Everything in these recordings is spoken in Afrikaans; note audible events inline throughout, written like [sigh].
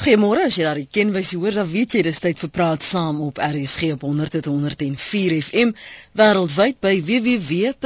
Goeiemôre, as jy daar ken wys hoor, dan weet jy dis tyd vir praat saam op RSG op 100.104 FM wêreldwyd by www.rsg.co.za.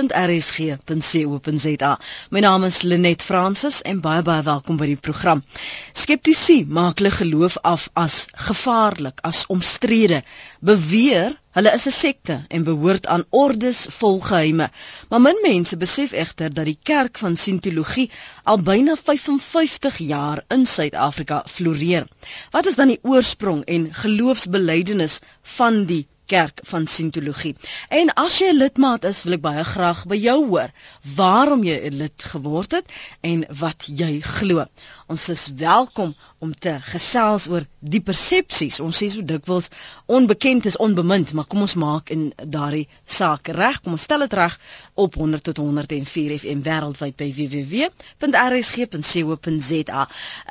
My naam is Lenet Fransis en baie baie welkom by die program. Skeptici maak hulle geloof af as gevaarlik, as omstrede, beweer Hulle is 'n sekte en behoort aan ordes vol geheime. Maar min mense besef egter dat die kerk van Scientologie al byna 55 jaar in Suid-Afrika floreer. Wat is dan die oorsprong en geloofsbelijdenis van die kerk van Scientologie. En as jy 'n lidmaat is, wil ek baie graag by jou hoor waarom jy 'n lid geword het en wat jy glo. Ons is welkom om te gesels oor die persepsies. Ons sê so dikwels onbekend is onbemind, maar kom ons maak in daardie saak reg. Kom ons stel dit reg op 100 tot 104 FM wêreldwyd by www.rsg.co.za.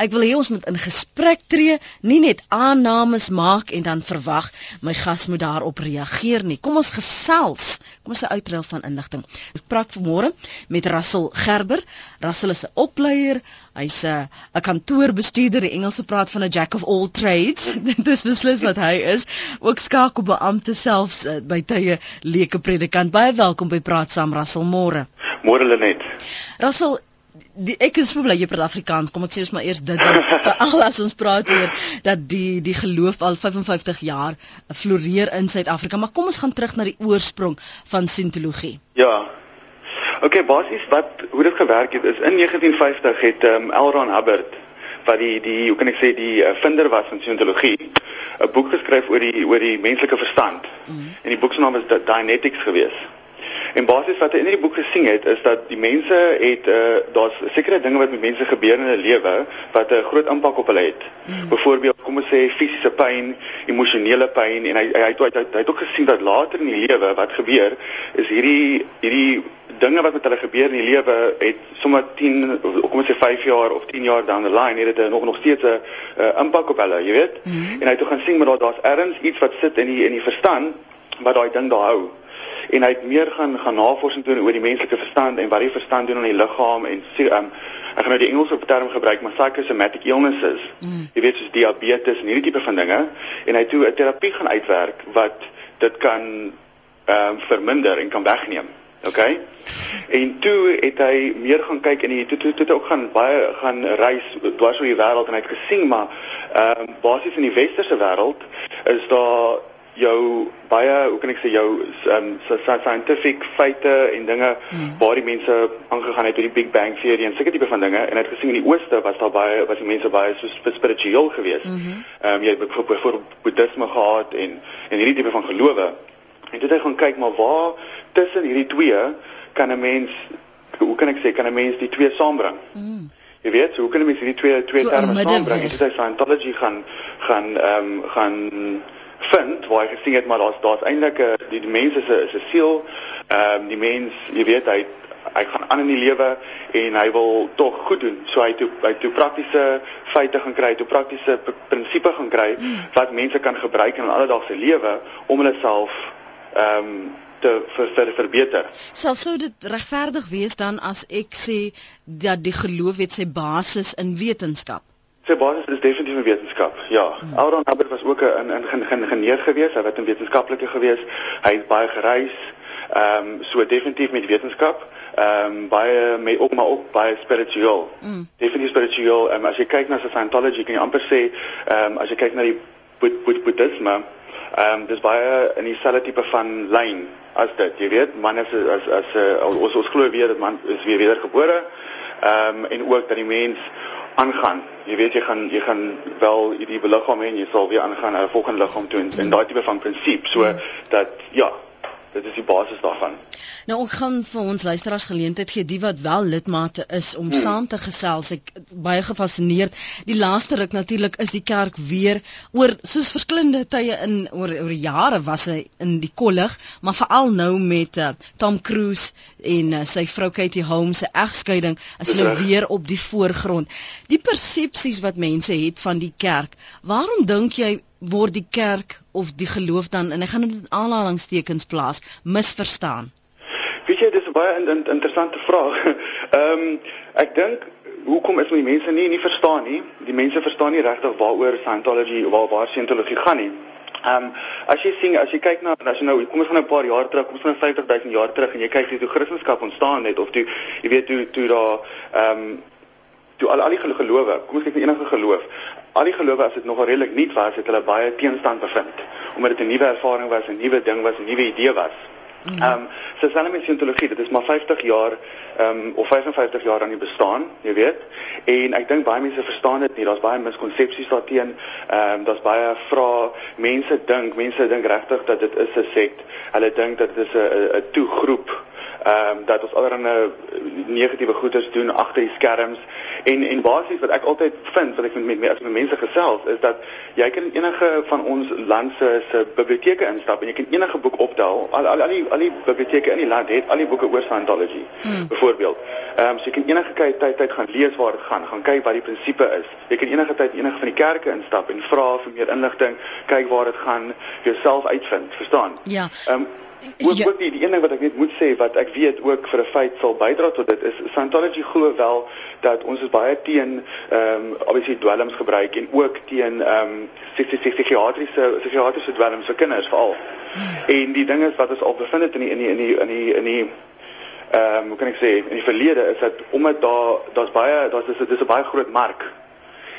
Ek wil hê ons moet in gesprek tree, nie net aannames maak en dan verwag my gas moet daarop reageer nie. Kom ons gesels. Kom ons 'n uitruil van inligting. Ek praat vanmôre met Russell Gerber. Russell is 'n opleier Hy's 'n uh, kantoorbestuurder, die Engelse praat van 'n jack of all trades. [laughs] [laughs] Dit is beslis wat hy is. Ook skakelbeampte selfs uh, by tye leuke predikant. Baie welkom by Praat Saam Rassel môre. Môre Lenet. Rassel Die, ek is bly jy praat Afrikaans. Kom ek sê ons maar eers dit [laughs] veral as ons praat oor dat die die geloof al 55 jaar floreer in Suid-Afrika, maar kom ons gaan terug na die oorsprong van Scientologie. Ja, okay, basies wat hoe dit gewerk het is in 1950 het ehm um, L. Ron Hubbard wat die die hoe kan ek sê die uh, vinder was van Scientologie 'n boek geskryf oor die oor die menslike verstand. Mm -hmm. En die boek se naam is Dianetics geweest. En basies wat hy in die boek gesien het is dat die mense het uh daar's sekere dinge wat met mense gebeur in hulle lewe wat 'n groot impak op hulle het. Mm. Byvoorbeeld, kom ons sê fisiese pyn, emosionele pyn en hy hy het hy, hy, hy het ook gesien dat later in die lewe wat gebeur is hierdie hierdie dinge wat met hulle gebeur in die lewe het sommer 10 kom ons sê 5 jaar of 10 jaar down the line het dit nog nog steeds 'n uh, impak op hulle, jy weet. Mm. En hy het ook gaan sien maar daar daar's ergens iets wat sit in die in die verstand wat daai ding daar hou en hy het meer gaan gaan navorsing doen oor die menslike verstand en wat die verstand doen aan die liggaam en um, ek gaan nou die Engelse term gebruik maar psychosomatic illnesses. Mm. jy weet soos diabetes en hierdie tipe van dinge. En hy het toe 'n terapie gaan uitwerk wat dit kan ehm um, verminder en kan wegneem OK? En toe het hy meer gaan kyk en hy toe toe toe ook gaan baie gaan reis dwars oor die wêreld en hy het gesien maar ehm um, basies in die westerse wêreld is daar jou baie hoe kan ek sê jou um, scientific feite en dinge mm. waar die mense aangegaan het oor die Big Bang teorie en sulke tipe van dinge en het gesien in die ooste was daar baie was die mense baie so spiritueel geweest. Ehm mm um, jy het byvoorbeeld boeddhisme gehad en en hierdie tipe van gelowe. En toe het hy gaan kyk maar waar tussen hierdie twee kan 'n mens hoe kan ek sê kan 'n mens die twee saambring? Mm. Jy weet, so hoe kan 'n mens hierdie twee twee so terme saambring? Dit is Scientology gaan gaan ehm um, gaan vind waar hy gesien het maar daar's daar's eintlik 'n die, die mense se is 'n siel. Ehm um, die mens, jy weet hy hy gaan aan in die lewe en hy wil tog goed doen. So hy toe hy toe praktiese feite gaan kry, toe praktiese prinsipe gaan kry wat mense kan gebruik in alledaagse lewe om hulle self ehm um, te ver, ver, verbeter. Sal sou dit regverdig wees dan as ek sê dat die geloof het sy basis in wetenskap? Sy basis is definitief in wetenskap. Ja, hmm. Aaron Hubbard was ook 'n in in ingenieur geweest, hy het 'n wetenskaplike geweest. Hy het baie gereis. Ehm um, so definitief met wetenskap. Ehm um, baie met ook maar ook baie spiritueel. Mm. Definitief spiritueel. Ehm um, as jy kyk na Scientology, kan jy amper sê ehm um, as jy kyk na die Boeddhisme, ehm um, dis baie in dieselfde tipe van lyn as dit. Jy weet, man is as as uh, ons ons glo weer dat man is weer wedergebore. Ehm um, en ook dat die mens aangaan. Jy weet jy gaan jy gaan wel hierdie liggaam hê en jy sal weer aangaan na 'n volgende liggaam toe en, en daai tipe van prinsip so mm. dat ja, dit is die basis daarvan. Nou ons gaan vir ons luisteraars geleentheid gee die wat wel lidmate is om hmm. saam te gesels. Ek baie gefassineerd. Die laaste ruk natuurlik is die kerk weer oor soos verskillende tye in oor oor jare was hy in die kollig, maar veral nou met uh, Tom Cruise en uh, sy vrou Katie Holmes se egskeiding is hulle weer op die voorgrond. Die persepsies wat mense het van die kerk. Waarom dink jy word die kerk of die geloof dan en ek gaan dit in aanhalingstekens plaas misverstaan? Weet jy dis 'n baie in, in, interessante vraag. [laughs] Ehm um, ek dink hoekom is die mense nie nie verstaan nie? Die mense verstaan nie regtig waaroor Scientology waar waar Scientology gaan nie. Ehm um, as jy sien as jy kyk na as jy nou kom ons gaan 'n paar jaar terug, kom ons gaan 50 000 jaar terug en jy kyk hoe Christendom ontstaan het of toe jy weet hoe toe daar ehm toe al al die gelowe, kom ons kyk na enige geloof. Al die gelowe as dit nog redelik nuut was, het hulle baie teenstand bevind omdat dit 'n nuwe ervaring was, 'n nuwe ding was, 'n nuwe idee was. Mhm. Ehm um, so selfs met Scientologie, dit is maar 50 jaar ehm um, of 55 jaar aan die bestaan, jy weet. En ek dink baie mense verstaan dit nie. Daar's baie miskonsepsies daarteenoor. Ehm um, daar's baie vrae. Mense dink, mense dink regtig dat dit is 'n sekt. Hulle dink dat dit is 'n 'n toegroep ehm um, dat ons allerlei negatiewe goeders doen agter die skerms en en basies wat ek altyd vind wat ek met met, met mense gesels is dat jy kan enige van ons land se se biblioteke instap en jy kan enige boek optel. Al al al die al die biblioteke in die land het al die boeke oor Scientology hmm. byvoorbeeld ehm um, so jy kan enige tyd tyd tyd gaan lees waar dit gaan gaan kyk wat die prinsipe is. Jy kan enige tyd enige van die kerke instap en vra vir meer inligting kyk waar dit gaan jouself uitvind verstaan? Ja. Ehm um, ook ook die, die een ding wat ek net moet sê wat ek weet ook vir 'n feit sal bydra tot dit is Scientology glo wel dat ons is baie teen ehm um, obviously dwelms gebruik en ook teen ehm um, psigiatriese psigiatriese dwelms vir kinders veral. En die ding is wat ons al bevind het in die in die in die in die in die ehm um, hoe kan ek sê in die verlede is dat omdat daar daar's baie daar's dis dis 'n baie groot mark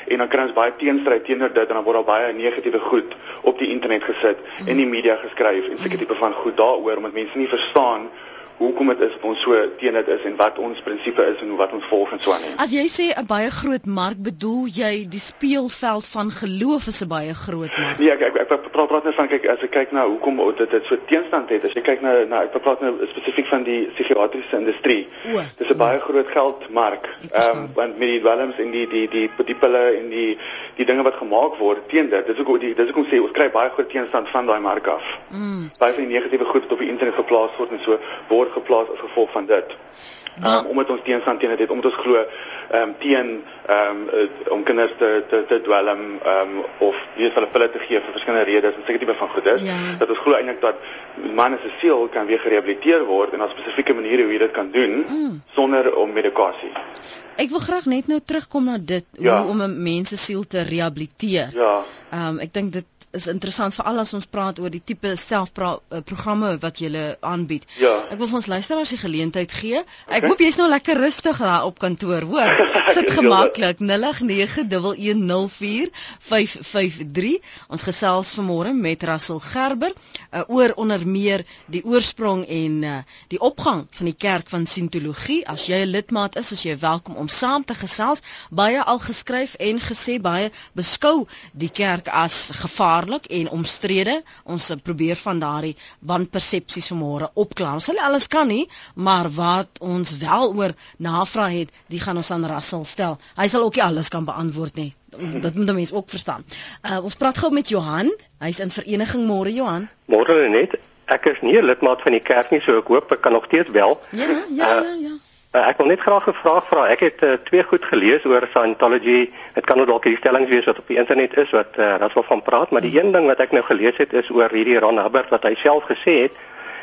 en dan kry ons baie teenstryd teenoor dit en dan word daar baie negatiewe goed op die internet gesit en in die media geskryf en seker tipe van goed daaroor omdat mense nie verstaan hoekom dit is dat ons so teen dit is en wat ons prinsipe is en wat ons volg en so aan. As jy sê 'n baie groot mark, bedoel jy die speelveld van geloof is 'n baie groot mark? Nee, ek ek, ek, ek praat praat net van kyk as ek kyk na hoekom dit dit so teenstand het. As jy kyk na na ek praat nou spesifiek van die psigiatriese industrie. Dis 'n baie groot geldmark. Ehm um, want met die dwelms en die die die die pille en die die dinge wat gemaak word teen dit. Dis ook die dis ook om sê ons kry baie groot teenstand van daai mark af. Mm. Baie van die negatiewe goed wat op die internet geplaas word en so word word geplaas as gevolg van dit. Um, omdat ons teenstand teen dit het, omdat ons glo ehm um, teen ehm um, om kinders te te te dwelm ehm um, of weet hulle pille te gee vir verskillende redes en seker tipe van goedes ja. dat ons glo eintlik dat man se siel kan weer gerehabiliteer word en op spesifieke maniere hoe jy dit kan doen mm. sonder om medikasie. Ek wil graag net nou terugkom na dit ja. hoe om 'n mens se siel te rehabiliteer. Ja. Ehm um, ek dink dit is interessant veral as ons praat oor die tipe selfprogramme eh, wat jy aanbied. Ja. Ek wil vir ons luisteraars die geleentheid gee. Ek okay. hoop jy's nou lekker rustig daar op kantoor, hoor. [laughs] Sit gemaklik 0891104553. Ons gesels vanmôre met Russell Gerber uh, oor onder meer die oorsprong en uh, die opgang van die kerk van Scientologie. As jy 'n lidmaat is, is jy welkom om saam te gesels. Baie al geskryf en gesê baie beskou die kerk as gevaar gevaarlik en omstrede. Ons probeer van daardie wanpersepsies vanmôre opklaar. Ons sal alles kan nie, maar wat ons wel oor navraag het, die gaan ons aan Russell stel. Hy sal ook nie alles kan beantwoord nie. Dit moet mense ook verstaan. Uh, ons praat gou met Johan. Hy's in vereniging môre Johan. Môre net. Ek is nie lidmaat van die kerk nie, so ek hoop ek kan nog steeds bel. Ja, ja, ja, ja. ja. Uh, ek wil net graag 'n vraag vra. Ek het uh, twee goed gelees oor Scientology. Dit kan nou dalk die stellings wees wat op die internet is wat uh, wat wel van praat, maar die hmm. een ding wat ek nou gelees het is oor hierdie Ron Hubbard wat hy self gesê het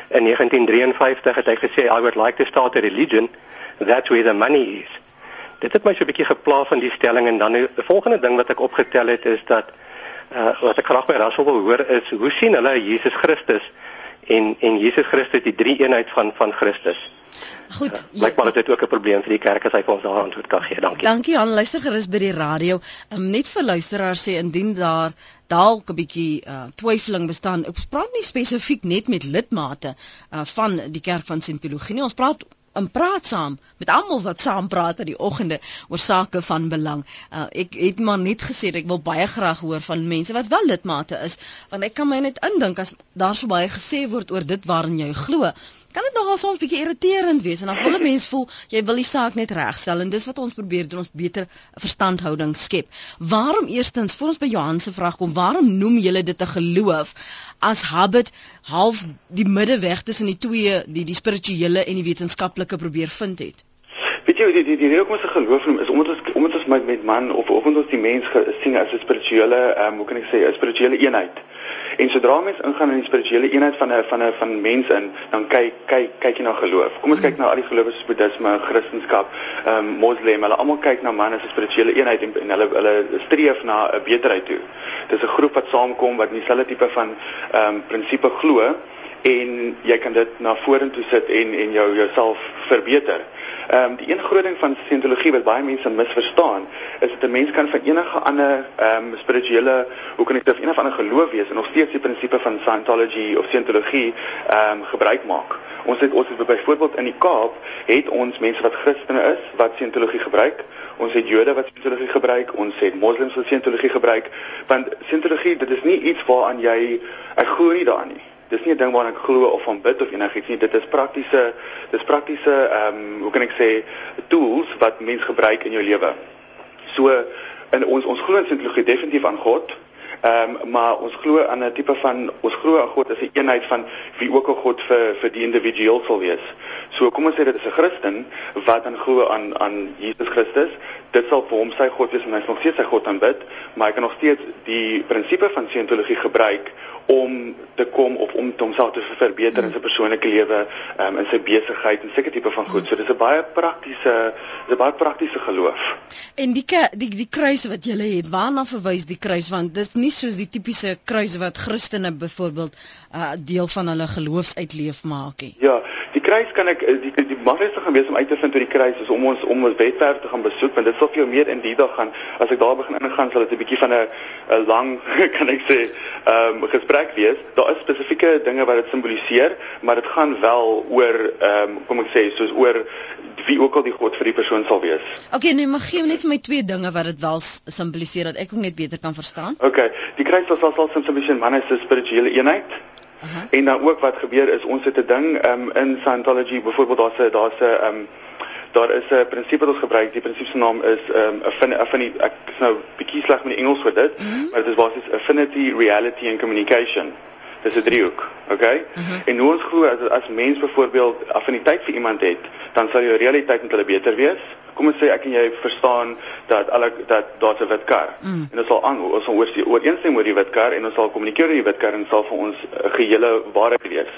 in 1953 het hy gesê I would like to start a religion that's where the money is. Dit het my so 'n bietjie gepla van die stelling en dan die volgende ding wat ek opgetel het is dat uh, wat ek graag by Russell wil hoor is hoe sien hulle Jesus Christus en en Jesus Christus die drie eenheid van van Christus? Goed. Uh, Lyk maar dit is ook 'n probleem vir die kerk as hy vir ons daar antwoord kan gee. Dankie. Dankie aan luister gerus by die radio. Um, net vir luisteraars sê indien daar dalk 'n bietjie uh, twyfeling bestaan. Ons praat nie spesifiek net met lidmate uh, van die kerk van Scientologie nie. Ons praat en praat saam met almal wat saam praat in die oggende oor sake van belang. Uh, ek het maar net gesê ek wil baie graag hoor van mense wat wel lidmate is want ek kan my net indink as daar so baie gesê word oor dit waarin jy glo kan dit nogal soms bietjie irriterend wees en dan voel 'n mens voel jy wil die saak net regstel en dis wat ons probeer doen ons beter verstandhouding skep. Waarom eerstens voor ons by Johan se vraag kom, waarom noem julle dit 'n geloof as habit half die middeweg tussen die twee die die spirituele en die wetenskaplike probeer vind het? Weet jy die die die rede hoekom ons geloof noem is omdat ons omdat ons met, met man of of ons die mens sien as 'n spirituele ehm um, hoe kan ek sê 'n spirituele eenheid. En sodra mens ingaan in die spirituele eenheid van 'n van 'n van mense in, dan kyk kyk kyk jy na geloof. Kom ons kyk na al die gelowe soos Boeddhisme, Christendom, ehm um, Moslem, hulle almal kyk na man as 'n spirituele eenheid en, en hulle hulle streef na 'n beterheid toe. Dis 'n groep wat saamkom wat dieselfde tipe van ehm um, prinsipe glo en jy kan dit na vorentoe sit en en jou jouself verbeter. Ehm um, die een groot ding van Scientologie wat baie mense misverstaan, is dat 'n mens kan van enige ander ehm um, spirituele, hoe kan ek dit, enige ander geloof wees en nog steeds die prinsipe van Scientology of Scientologie ehm um, gebruik maak. Ons het ons het byvoorbeeld in die Kaap het ons mense wat Christene is wat Scientologie gebruik. Ons het Jode wat Scientologie gebruik, ons het Moslems wat Scientologie gebruik, want Scientologie dit is nie iets waaraan jy ek glo nie daarin nie dis nie 'n ding waaraan ek glo of van bid of enigiets nie. Dit is praktiese dis praktiese ehm um, hoe kan ek sê tools wat mens gebruik in jou lewe. So in ons ons glo in Scientologie definitief aan God. Ehm um, maar ons glo aan 'n tipe van ons glo aan God as 'n een eenheid van wie ook 'n God vir vir die individueel sal wees. So kom ons sê dit is 'n Christen wat dan glo aan aan Jesus Christus. Dit sal vir hom sy God wees en hy sal nog steeds sy God aanbid, maar hy kan nog steeds die prinsipe van Scientologie gebruik om te kom of om homself te verbeter in sy persoonlike lewe, um, in sy besigheid en seker tipe van goed. So dis 'n baie praktiese, dis 'n baie praktiese geloof. En die die die kruis wat jy het, waarna verwys die kruis want dit is nie soos die tipiese kruis wat Christene byvoorbeeld uh, deel van hulle geloofsuitleef maak nie. Ja, die kruis kan ek die die, die maklikste gaan wees om uit te vind oor die kruis is om ons om ons webwerf te gaan besoek want dit sal vir jou meer in detail gaan. As ek daar begin ingaan sal dit 'n bietjie van 'n 'n lang [laughs] kan ek sê ehm um, gesprek wees. Daar is spesifieke dinge wat dit simboliseer, maar dit gaan wel oor ehm um, kom ek sê soos oor wie ook al die God vir die persoon sal wees. Okay, nee, maar gee my net vir my twee dinge wat dit wel simboliseer dat ek ook net beter kan verstaan. Okay, die kruis sal sal simboliseer man is 'n spirituele eenheid. Uh -huh. En dan ook wat gebeur is ons het 'n ding um, in Scientology byvoorbeeld daar's 'n daar's 'n um, daar is 'n prinsipie wat ons gebruik. Die prinsipie se naam is ehm um, affin affinity ek is nou bietjie sleg met die Engels vir dit, mm -hmm. maar dit is basies affinity, reality and communication. Dis 'n driehoek, okay? Mm -hmm. En hoe ons glo as as mens byvoorbeeld affiniteit vir iemand het, dan sal jou realiteit met hulle beter wees. Kom ons sê ek en jy verstaan dat alle dat daar's 'n wit kar. Mm. En ons sal aan ons sal ooreenstem oor die wit kar en ons sal kommunikeer oor die wit kar en sal vir ons 'n gehele waarheid wees.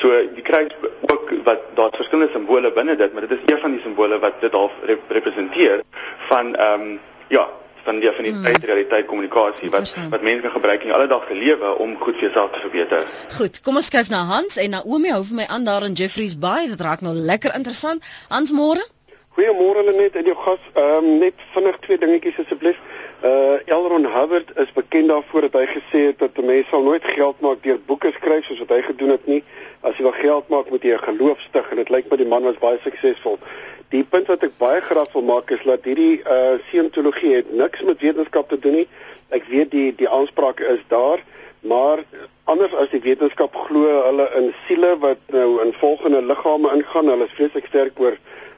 So die kruis ook wat daar's verskillende simbole binne dit, maar dit is een van die simbole wat dit half rep representeer van ehm um, ja, van die affiniteit, hmm. realiteit, kommunikasie wat Verstaan. wat mense kan gebruik in alledaagse lewe om goed vir jouself te verbeter. Goed, kom ons skuif na Hans en Naomi hou vir my aan daar in Jeffreys Bay. Dit raak nou lekker interessant. Hans môre? Goeiemôre Lenet en jou gas. Ehm um, net vinnig twee dingetjies asseblief. Uh Elron Hubbard is bekend daarvoor dat hy gesê het dat 'n mens sal nooit geld maak deur boeke skryf soos wat hy gedoen het nie. As jy wil geld maak, moet jy 'n geloof stig en dit lyk my die man was baie suksesvol. Die punt wat ek baie graag wil maak is dat hierdie uh seentologie het niks met wetenskap te doen nie. Ek weet die die aanspraak is daar, maar anders as die wetenskap glo hulle in siele wat nou in volgende liggame ingaan. Hulle is vreeslik sterk oor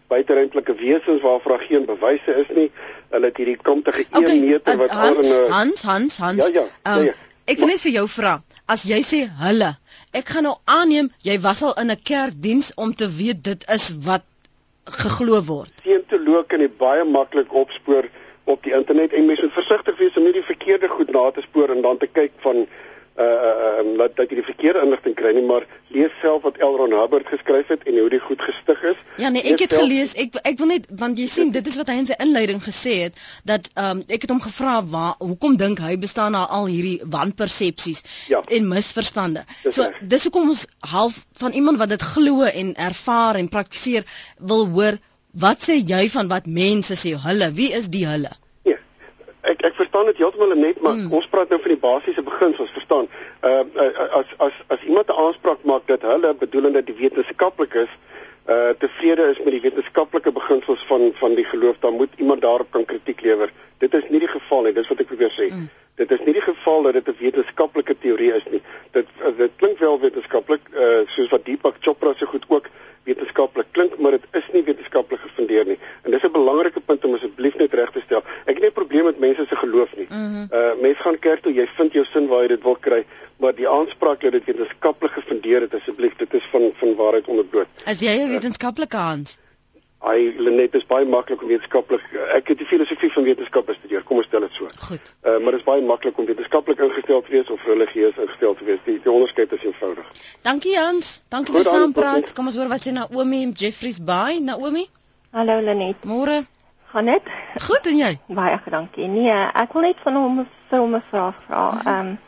buiteruimtelike wesens waarvoor daar geen bewyse is nie. Hulle het hierdie kantige 1 okay, meter wat oor 'n Hans Hans Hans. Ja ja. Um, ja, ja. Ek wil net vir jou vra, as jy sê hulle, ek gaan nou aanneem jy was al in 'n kerkdiens om te weet dit is wat geglo word. Seentoloog kan jy baie maklik opspoor op die internet en mense moet versigtig wees om nie die verkeerde goed na te spoor en dan te kyk van uh um, dat dat jy die verkeerde inligting kry nie maar lees self wat Elron Hubbard geskryf het en hoe dit goed gestig is. Ja nee, ek het self... gelees. Ek ek wil net want jy sien dit is wat hy in sy inleiding gesê het dat um ek het hom gevra waar hoekom dink hy bestaan na al hierdie wanpersepsies ja. en misverstande. Dis so echt. dis hoekom ons half van iemand wat dit glo en ervaar en praktiseer wil hoor wat sê jy van wat mense sê hulle wie is die hulle? Ek ek verstaan dit heeltemal net maar mm. ons praat nou van die basiese beginsels verstaan uh, uh as as as iemand 'n aanspraak maak dat hulle bedoelende die wetenskaplik is uh tevrede is met die wetenskaplike beginsels van van die geloof dan moet iemand daarop kan kritiek lewer dit is nie die geval nie dis wat ek probeer sê mm. dit is nie die geval dat dit 'n wetenskaplike teorie is nie dit dit klink wel wetenskaplik uh soos wat Deepak Chopra se goed ook wetenskaplik klink, maar dit is nie wetenskaplik gefundeer nie. En dis 'n belangrike punt om asseblief net reg te stel. Ek het nie 'n probleem met mense se geloof nie. Mm -hmm. Uh mense gaan kerk toe, jy vind jou sin waar jy dit wil kry, maar die aanspraak dat dit wetenskaplik gefundeer het asseblief, dit is van van waarheid onderbloot. As jy 'n wetenskaplike hand Hy Lenet is baie maklik om wetenskaplik ek het die filosofie van wetenskap bestudeer. Kom ons stel dit so. Goed. Uh, maar dit is baie maklik om wetenskaplik ingestel te wees of religieus ingestel te wees. Die, die onderskeid is eenvoudig. Dankie Jans. Dankie vir saampraat. Kom ons hoor wat sê Naomi en Jeffrey's Bay. Naomi, Hallo Lenet. môre. Gaan dit? Goed en jy? Baie dankie. Nee, ek wil net van hom vir hom 'n vraag vra. Ehm um,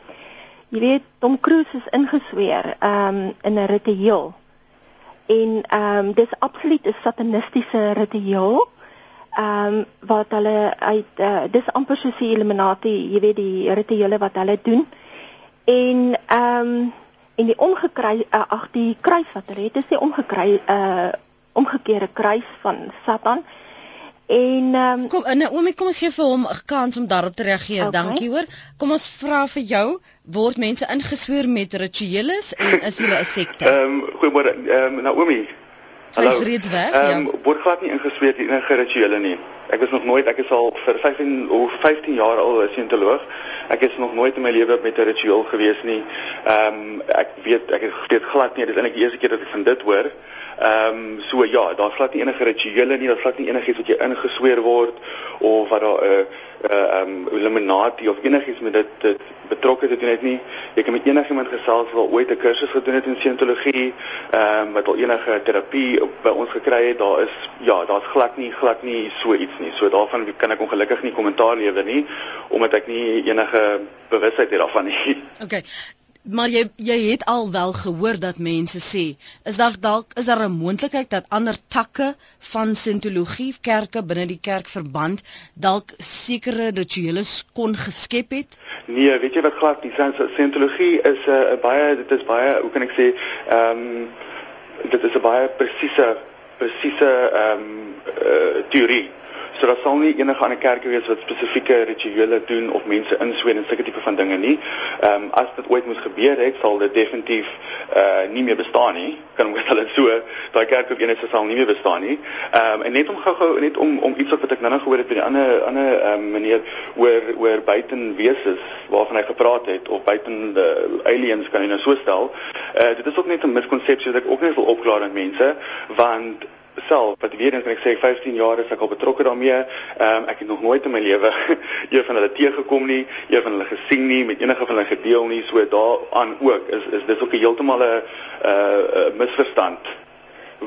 jy weet Tom Cruise is ingesweer ehm um, in 'n ritueel. En ehm um, dis absoluut 'n satanistiese ritueel. Ehm um, wat hulle uit uh, dis amper soos die Illuminati, jy weet die rituele wat hulle doen. En ehm um, en die omgekry uh, ag die kruis wat hulle het, is die omgekry uh omgekeerde kruis van Satan. En ehm um, Kom, en Naomi, kom ek gee vir hom 'n kans om daarop te reageer. Okay. Dankie hoor. Kom ons vra vir jou, word mense ingesweer met ritueles en is hulle 'n sekte? Ehm um, goeiemôre ehm um, Naomi. Sy is reeds weg, Ehm ja. um, word glad nie ingesweet in enige rituele nie. Ek is nog nooit, ek is al vir 15 of 15 jaar al 'n sientoloog. Ek is nog nooit in my lewe met 'n ritueel gewees nie. Ehm um, ek weet ek het weet glad nie, dit is eintlik die eerste keer dat ek van dit hoor. Ehm um, so ja, daar's glad nie enige rituele nie, daar's glad nie enigiets wat jy ingesweer word of wat daar 'n uh, uh, um, Illuminati of enigiets met dit, dit betrokke te doen het nie. Jy kan met enigiemand gesels wat ooit 'n kursus gedoen het in sientologie, ehm um, wat al enige terapie by ons gekry het, daar is ja, daar's glad nie glad nie so iets nie. So daarvan kan ek ongelukkig nie kommentaar lewer nie omdat ek nie enige bewusheid het daarvan nie. Okay. Maar jy jy het al wel gehoor dat mense sê, is daar dalk is daar 'n moontlikheid dat ander takke van sintologie kerke binne die kerkverband dalk sekere rituele kon geskep het? Nee, weet jy wat glad nie Scientologie is 'n uh, baie dit is baie hoe kan ek sê ehm um, dit is 'n baie presiese presiese ehm um, uh, teorie. So daar sal nie enige ander kerke wees wat spesifieke rituele doen of mense insweer en sulke tipe van dinge nie. Ehm um, as dit ooit moes gebeur het, sal dit definitief uh nie meer bestaan nie. Kan ons hulle so daai kerk op enige sal nie meer bestaan nie. Ehm um, en net om gou-gou net om om iets wat ek nou nog gehoor het by die ander ander ehm um, meneer oor oor buitenwese waarvan hy gepraat het of buiten die aliens kan jy nou so stel. Uh dit is ook net 'n miskonsepsie wat ek ook net wil opklaar aan mense want self wat weer eens kan ek sê 15 jaar is ek al betrokke daarmee. Ehm um, ek het nog nooit in my lewe [laughs] een van hulle teëgekom nie, een van hulle gesien nie, met enige van hulle gedeel nie. So daaraan ook is is dis ook 'n heeltemal 'n uh, misverstand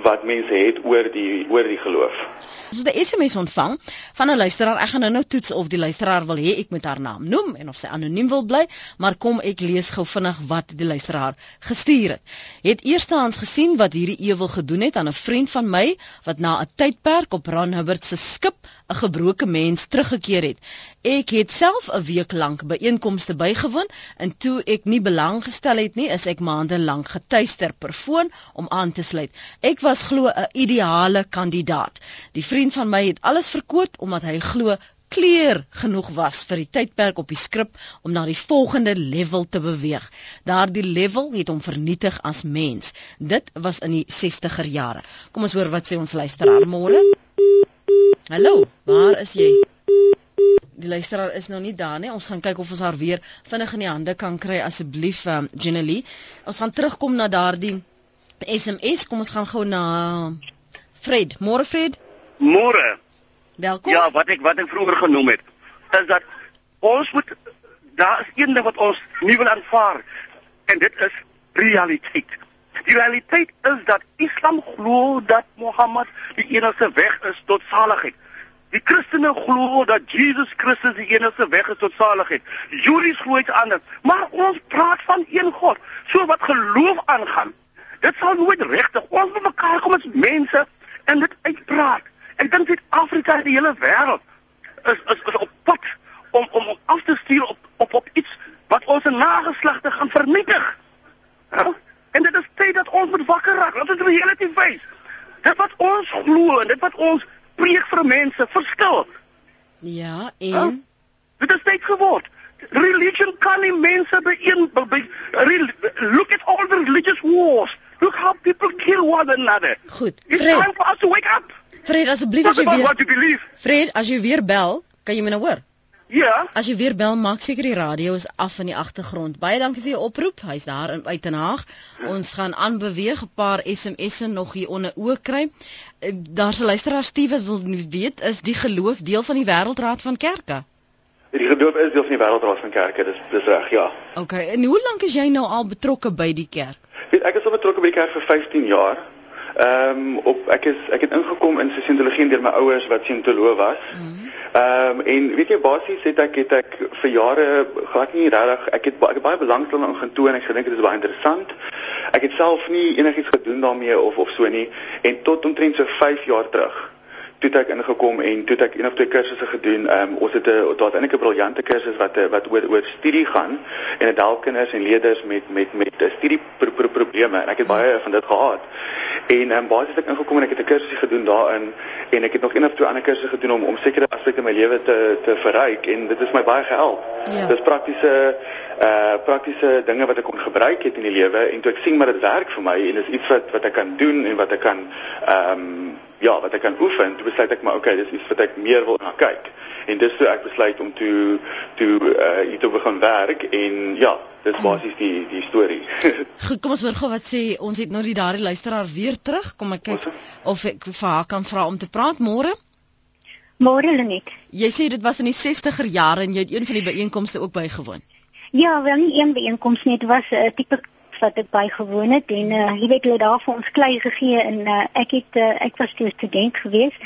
wat mense het oor die oor die geloof. Ons het 'n SMS ontvang van 'n luisteraar. Ek gaan nou nou toets of die luisteraar wil hê ek moet haar naam noem en of sy anoniem wil bly, maar kom ek lees gou vinnig wat die luisteraar gestuur het. Het eerstehands gesien wat hierdie ewel gedoen het aan 'n vriend van my wat na 'n tydperk op Ron Hubbard se skip 'n gebroke mens teruggekeer het. Ek het self 'n week lank by einkomste bygewoon en toe ek nie belang gestel het nie, is ek maande lank getuister per foon om aan te sluit. Ek was glo 'n ideale kandidaat. Die vriend van my het alles verkoop omdat hy glo kleer genoeg was vir die tydperk op die skrip om na die volgende level te beweeg. Daardie level het hom vernietig as mens. Dit was in die 60er jare. Kom ons hoor wat sê ons luisteraar môre. Hallo, waar is jy? Die luisteraar is nou nie daar nie. Ons gaan kyk of ons haar weer vinnig in die hande kan kry asseblief um, Jenelie. Ons gaan terugkom na daardie SMS. Kom ons gaan gou na Fred. Môre Fred. Môre. Welkom. Ja, wat ek wat ek vroeër genoem het, is dat ons moet daar is een ding wat ons nie wil aanvaar en dit is realiteit. Die realiteit is dat Islam glo dat Mohammed die enigste weg is tot saligheid. Die Christene glo dat Jesus Christus die enigste weg is tot saligheid. Judies glo iets anders, maar ons praat van een God. So wat geloof aangaan, dit sal nooit regtig. Ons moet mekaar kom as mense en dit uitpraat. Ek dink Suid-Afrika en die hele wêreld is is is op pad om om om af te stuur op op op iets wat ons nageslagte gaan vernietig. Ja? En dit is tyd dat ons moet wakker raak. Laat ons reality face. Dit wat ons glo en dit wat ons preek vir mense verskil. Ja, en Dit is tyd geword. Religion kan nie mense byeen be, be, look at all the religious wars. Look how people kill one another. goed. It's Fred, time for us to wake up. Fred asseblief as jy weer? Fred, as jy weer bel, kan jy my nou hoor? Ja. As jy weer bel, maak seker die radio is af in die agtergrond. Baie dankie vir jou oproep. Hy's daar in Uitenhaag. Ons gaan aanbeweeg 'n paar SMS'e nog hier onder oë kry. Eh, Daar's 'n luisteraar Steve wat wil weet is die geloof deel van die Wêreldraad van Kerke? Die geloof is deel van die wêreldraad van kerke, dis dis reg, ja. OK. En hoe lank is jy nou al betrokke by die kerk? Weet ek is al betrokke by die kerk vir 15 jaar. Ehm um, op ek is ek het ingekom in sosiologie deur my ouers wat sientoloog was. Ehm um, en weet jy basies het ek het ek vir jare glad nie regtig ek het, ek het baie belangstel in getoon en ek gedink dit is baie interessant. Ek het self nie enigiets gedoen daarmee of of so nie en tot omtrent so 5 jaar terug toe ek ingekom en toe ek een of twee kursusse gedoen. Ehm um, ons het 'n daar's eintlik 'n briljante kursus wat eh, wat oor oor studie gaan en dit help kinders en leerders met met met eh, studie pro, pro, probleme en ek het baie van dit gehad. En ehm um, basies het ek ingekom en ek het 'n kursusie gedoen daarin en ek het nog een of twee ander kursusse gedoen om om sekere aspekte in my lewe te te verryk en dit het my baie gehelp. Ja. Dis praktiese uh praktiese dinge wat ek kon gebruik het in die lewe en toe ek sien maar dit werk vir my en dis iets wat wat ek kan doen en wat ek kan ehm um, ja, wat ek kan oefen, toe besluit ek maar okay, dis iets wat ek meer wil na kyk. En dis toe ek besluit om toe toe uh hier te begin werk en ja, dis basies die die storie. [laughs] Goed, kom ons hoor gou wat sê ons het nou die daardie luisteraar weer terug. Kom ek kyk of ek vir haar kan vra om te praat môre. Môre Lenet. Jy sê dit was in die 60er jare en jy het een van die byeenkomste ook bygewoon. Ja, wel nie een byeenkoms nie, dit was 'n uh, tipe wat ek bygewoon het en uh, jy weet hulle daar vir ons klei gegee en uh, ek het uh, ek was toe student gewees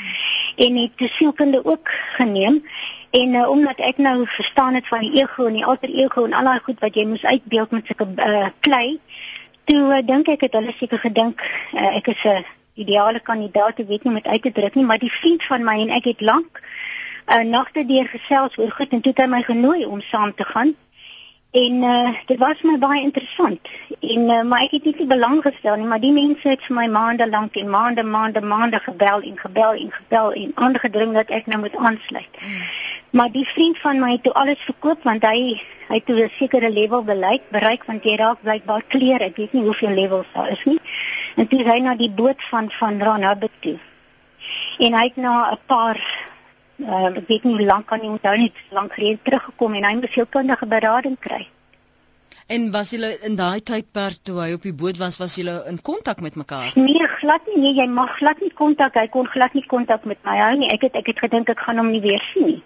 en het die sielkunde ook geneem en uh, omdat ek nou verstaan het van die ego en die alter ego en al daai goed wat jy moes uitbeeld met sulke uh, klei toe uh, dink ek het hulle seker gedink uh, ek is 'n ideale kandidaat ek weet nie dit uit te druk nie maar die vriend van my en ek het lank uh, nagte deur gesels oor goed en toe het hy my genooi om saam te gaan En uh, dit was my baie interessant. En uh, maar ek het nie belang gestel nie, maar die mense het vir my maande lank en maande maande maande gebel en gebel en gebel en aangedring dat ek nou moet aansluit. Mm. Maar die vriend van my het toe alles verkoop want hy hy het toe 'n sekere level bereik, bereik want jy raak blykbaar klere. Ek weet nie hoeveel levels daar is nie. En toe hy na die boot van van Ranabet toe. En hy het na 'n paar uh, ek weet nie hoe lank kan nie onthou nie, lank gelede teruggekom en hy moes sielkundige berading kry. En was julle in daai tydperk toe hy op die boot was, was julle in kontak met mekaar? Nee, glad nie. Nee, jy mag glad nie kontak. Hy kon glad nie kontak met my hou nie. Ek het ek het gedink ek gaan hom nie weer sien nie.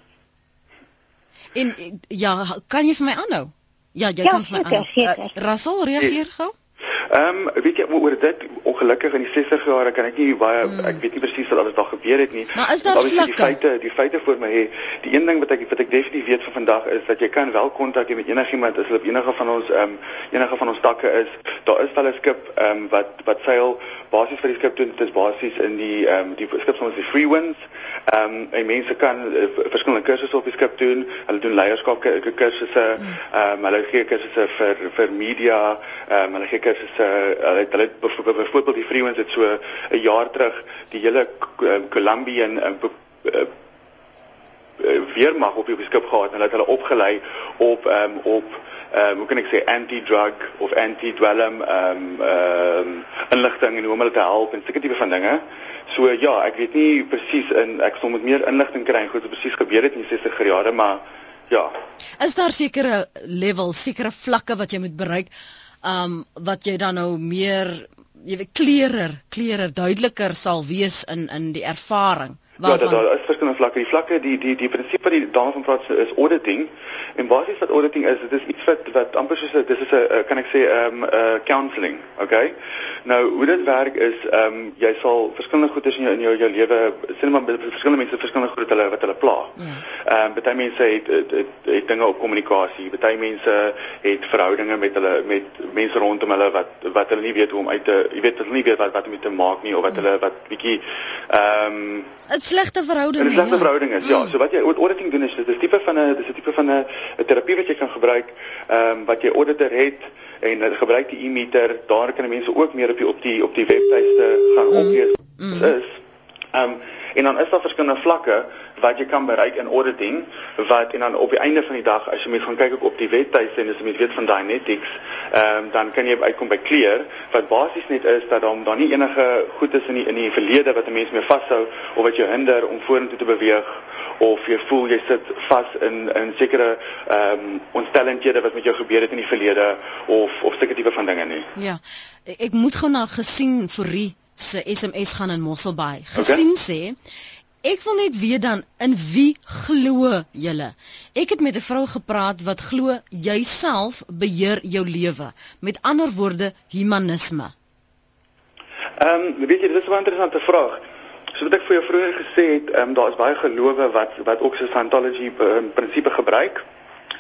En ja, kan jy vir my aanhou? Ja, jy Ja, kan vir my seker, aanhou. seker. Uh, Russell, reageer gou. Ehm um, weet jy oor dit ongelukkig in die 60 jare kan ek nie baie Mm. ek weet nie presies wat alles daar gebeur het nie. Maar is daar Obviously, die vlakke? feite die feite voor my hê. Die een ding wat ek wat ek definitief weet van vandag is dat jy kan wel kontak hê met enigiemand as hulle op enige van ons ehm um, enige van ons takke is. Daar is wel 'n skip ehm um, wat wat seil basies vir die skip doen dit is basies in die ehm um, die skip soms die Free Winds. Ehm um, en mense kan uh, verskillende kursusse op die skip doen. Hulle doen leierskap ku- ku- kursusse. Ehm um, hulle gee kursusse vir vir media. Ehm um, hulle gee kursusse hulle het- hulle het byvoorbeeld die Free Winds het so 'n jaar terug die hele ehm, Colombian be- eh, eh, weermag op die skip gehad en hulle het hulle opgelei op um, op um, hoe kan ek sê anti-drug of anti-dwelm um, um, inligting en hoe om hulle te help en sulke tipe van dinge. So ja, ek weet nie presies in ek sal met meer inligting kry en goed wat presies gebeur het in die 60er jare, maar ja. Is daar sekere level, sekere vlakke wat jy moet bereik, um wat jy dan nou meer jy weet klerer, klerer, duideliker sal wees in in die ervaring Ja, waarvan daar, daar is verskillende vlakke. Die vlakke die die die prinsip wat die dame van praat is auditing. En basies wat auditing is, dit is iets wat wat amper soos 'n dis is 'n eh, kan ek sê ehm um, uh counselling, okay? Nou, hoe dit werk is ehm um, jy sal verskillende goedes in jou in jou, jou lewe sien maar verskillende mense verskillende goed wat hulle wat hulle pla. Ja. Ehm um, baie mense het het, het het dinge op kommunikasie. Baie mense het verhoudinge met hulle met mense rondom hulle wat wat hulle nie weet hoe om uit te jy weet hulle nie weet wat wat om te maak nie of wat hulle wat bietjie ehm um, 'n slegte verhouding. in 'n slegte ja. verhouding is. Ja, so wat jy aud- auditing doen is dit is tipe van 'n dis 'n tipe van 'n terapie wat jy kan gebruik ehm um, wat jy auditor het en hulle gebruik die e-meter. Daar kan mense ook meer op die op die op die webtuiste gaan oplees. Mm. Dit is Ehm um, en dan is daar verskillende vlakke wat jy kan bereik in auditing wat en dan op die einde van die dag as jy mens gaan kyk ook op die webtuiste en as jy mens weet van Dynetics, ehm um, dan kan jy uitkom by clear wat basies net is dat dan dan nie enige goed is in die in die verlede wat 'n mens mee vashou of wat jou hinder om vorentoe te beweeg of jy voel jy sit vas in in sekere ehm um, ontstellendhede wat met jou gebeur het in die verlede of of sulke tipe van dinge nie. Ja. Ek moet gou na gesien vir se SMS gaan in Mosselbaai. Gesien okay. sê Ek wil net weet dan in wie glo julle? Ek het met 'n vrou gepraat wat glo jouself beheer jou lewe. Met ander woorde, humanisme. Ehm, um, weet jy, dis 'n interessante vraag. So wat ek vir jou vroeër gesê het, ehm um, daar is baie gelowe wat wat ook so Scientology in prinsipie gebruik.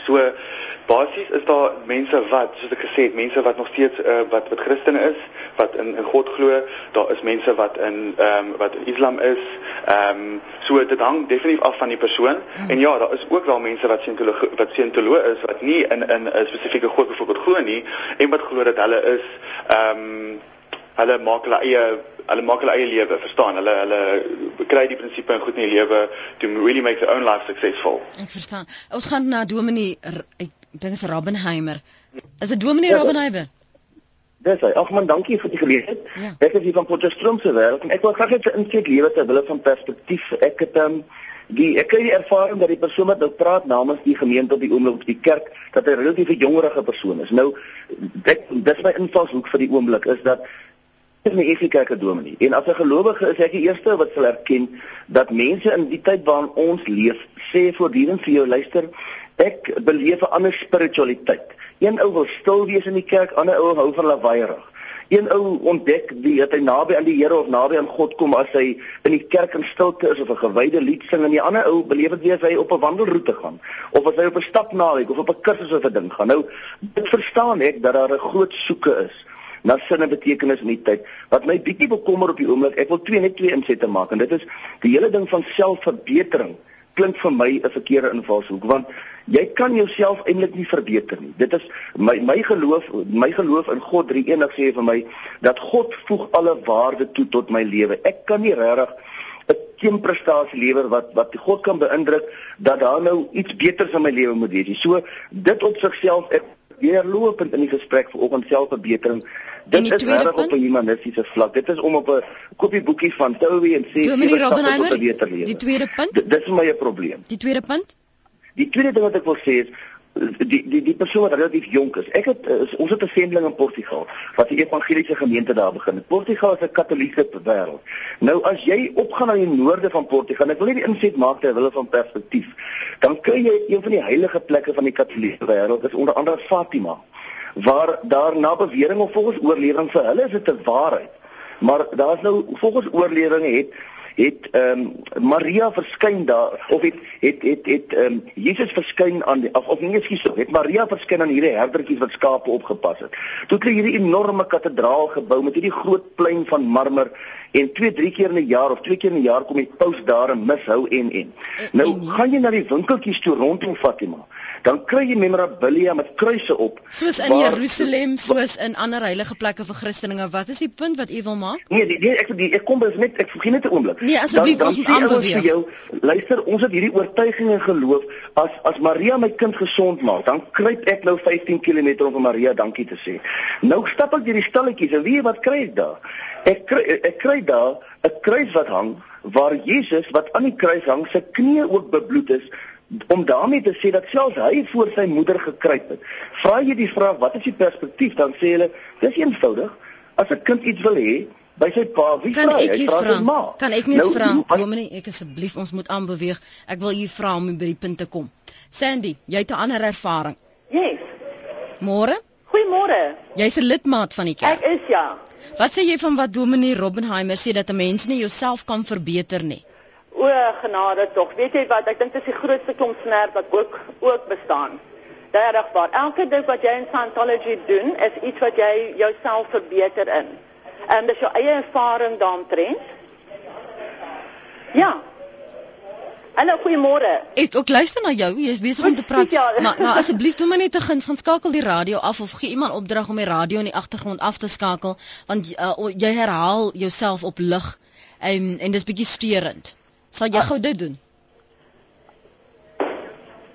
So basies is daar mense wat soos ek gesê het mense wat nog steeds uh, wat wat Christene is wat in in God glo daar is mense wat in ehm um, wat in Islam is ehm um, so dit hang definitief af van die persoon hmm. en ja daar is ook wel mense wat scientoloog wat scientoloog is wat nie in in 'n spesifieke God byvoorbeeld glo nie en wat glo dat hulle is ehm um, hulle maak hulle eie hulle maak hulle eie lewe, verstaan? Hulle hulle kry die prinsipe in goed in die lewe to really make their own life successful. Ek verstaan. Ons gaan na Dominee ek dink is Robbenheimer. Is dit Dominee ja, Robbenheimer? Dis hy. Ag man, dankie vir die geleentheid. Ja. Ek is hier van Potchefstroom se wêreld en ek wil graag net 'n inkyk lewe ter wille van perspektief. Ek het um, die ek het die ervaring dat die persoon wat nou praat namens die gemeente op die oomblik op die kerk dat hy 'n relatief jongerige persoon is. Nou ek dis my invalshoek vir die oomblik is dat is nie effe kerk dominee. En as 'n gelowige is ek die eerste wat sal erken dat mense in die tyd waarin ons leef, sê voortdurend vir jou luister, ek beleef 'n ander spiritualiteit. Een ou wil stil wees in die kerk, ander ou hou van lawaaiig. Een ou ontdek die dat hy naby aan die Here of naby aan God kom as hy in die kerk in stilte is of 'n gewyde lied sing en die ander ou beleef dit weer as hy op 'n wandelroete gaan of as hy op 'n stapnaweek of op 'n kursus of 'n ding gaan. Nou dit verstaan ek dat daar 'n groot soeke is na sinne betekenis in die tyd. Wat my bietjie bekommer op die oomblik, ek wil twee net twee insette maak en dit is die hele ding van selfverbetering klink vir my 'n verkeerde invalshoek want jy kan jouself eintlik nie verbeter nie. Dit is my my geloof, my geloof in God drie enig sê vir my dat God voeg alle waarde toe tot my lewe. Ek kan nie regtig 'n teenprestasie lewer wat wat God kan beïndruk dat daar nou iets beters in my lewe moet wees. So dit op sigself ek deurlopend in die gesprek vir oggend selfverbetering Dit is reg op 'n humanistiese vlak. Dit is om op 'n kopieboekie van Towie en sê Dominee Robbenheimer. Die tweede punt? Dit is my probleem. Die tweede punt? Die tweede ding wat ek wil sê is die die die persoon wat relatief jonk is. Ek het is, ons het 'n sendeling in Portugal wat 'n evangeliese gemeente daar begin. Portugal is 'n katolieke wêreld. Nou as jy opgaan na die noorde van Portugal, ek wil net die inset maak ter wille van perspektief. Dan kry jy een van die heilige plekke van die katolieke wêreld, dis onder andere Fatima waar daar na bewering of volgens oorlewering vir hulle is dit 'n waarheid. Maar daar's nou volgens oorlewering het het ehm um, Maria verskyn daar of het het het het ehm um, Jesus verskyn aan die, of of skies so het Maria verskyn aan hierdie herdertjies wat skape opgepas het. Toe kry hierdie enorme kathedraal gebou met hierdie groot plein van marmer en twee drie keer in 'n jaar of twee keer in 'n jaar kom die paus daar en mishou en en. Nou gaan jy na die winkeltjies toe rondom Fatima dan kry jy memorabilia met kruise op. Soos in waar, Jerusalem, soos in ander heilige plekke vir Christene. Wat is die punt wat u wil maak? Nee, die, die, ek die, ek kom bes net ek vergeet net 'n oomblik. Nee, asseblief ons moet aanbeweeg. Jou, luister, ons het hierdie oortuiging en geloof as as Maria my kind gesond maak, dan kruip ek nou 15 km om vir Maria dankie te sê. Nou stap ek deur die stalletjies en weet jy wat kry ek daar? Ek kry ek kry daar 'n kruis wat hang waar Jesus wat aan die kruis hang, sy knieë ook bebloed is om daarmee te sê dat selfs hy voor sy moeder gekruip het. Vra jy die vraag wat is die perspektief? Dan sê hulle dis eenvoudig. As 'n kind iets wil hê by sy pa wie kan vra ek hy? Vra sy ma. Kan ek net nou, vra? dominee ek asseblief ons moet aanbeweeg. Ek wil u vra om by die punt te kom. Sandy jy het 'n ander ervaring. Yes. Môre? Goeiemôre. Jy's 'n lidmaat van die kerk. Ek is ja. Wat sê jy van wat dominee Robbenheimer sê dat 'n mens nie jouself kan verbeter nie O genade tog. Weet jy wat? Ek dink dit is die grootste klomp snert wat ook ook bestaan. Regtig waar. Elke ding wat jy in Scientology doen, is iets wat jy jouself verbeter in. En dis jou eie ervaring daaromtrent. Ja. Hallo, goeiemôre. Ek ook luister na jou. Jy's besig om te praat. Ja. Maar nou asseblief doen my net te guns, gaan skakel die radio af of gee iemand opdrag om die radio in die agtergrond af te skakel want uh, jy herhaal jouself op lig en en dis bietjie steurend. Sal jy ah. gou dit doen?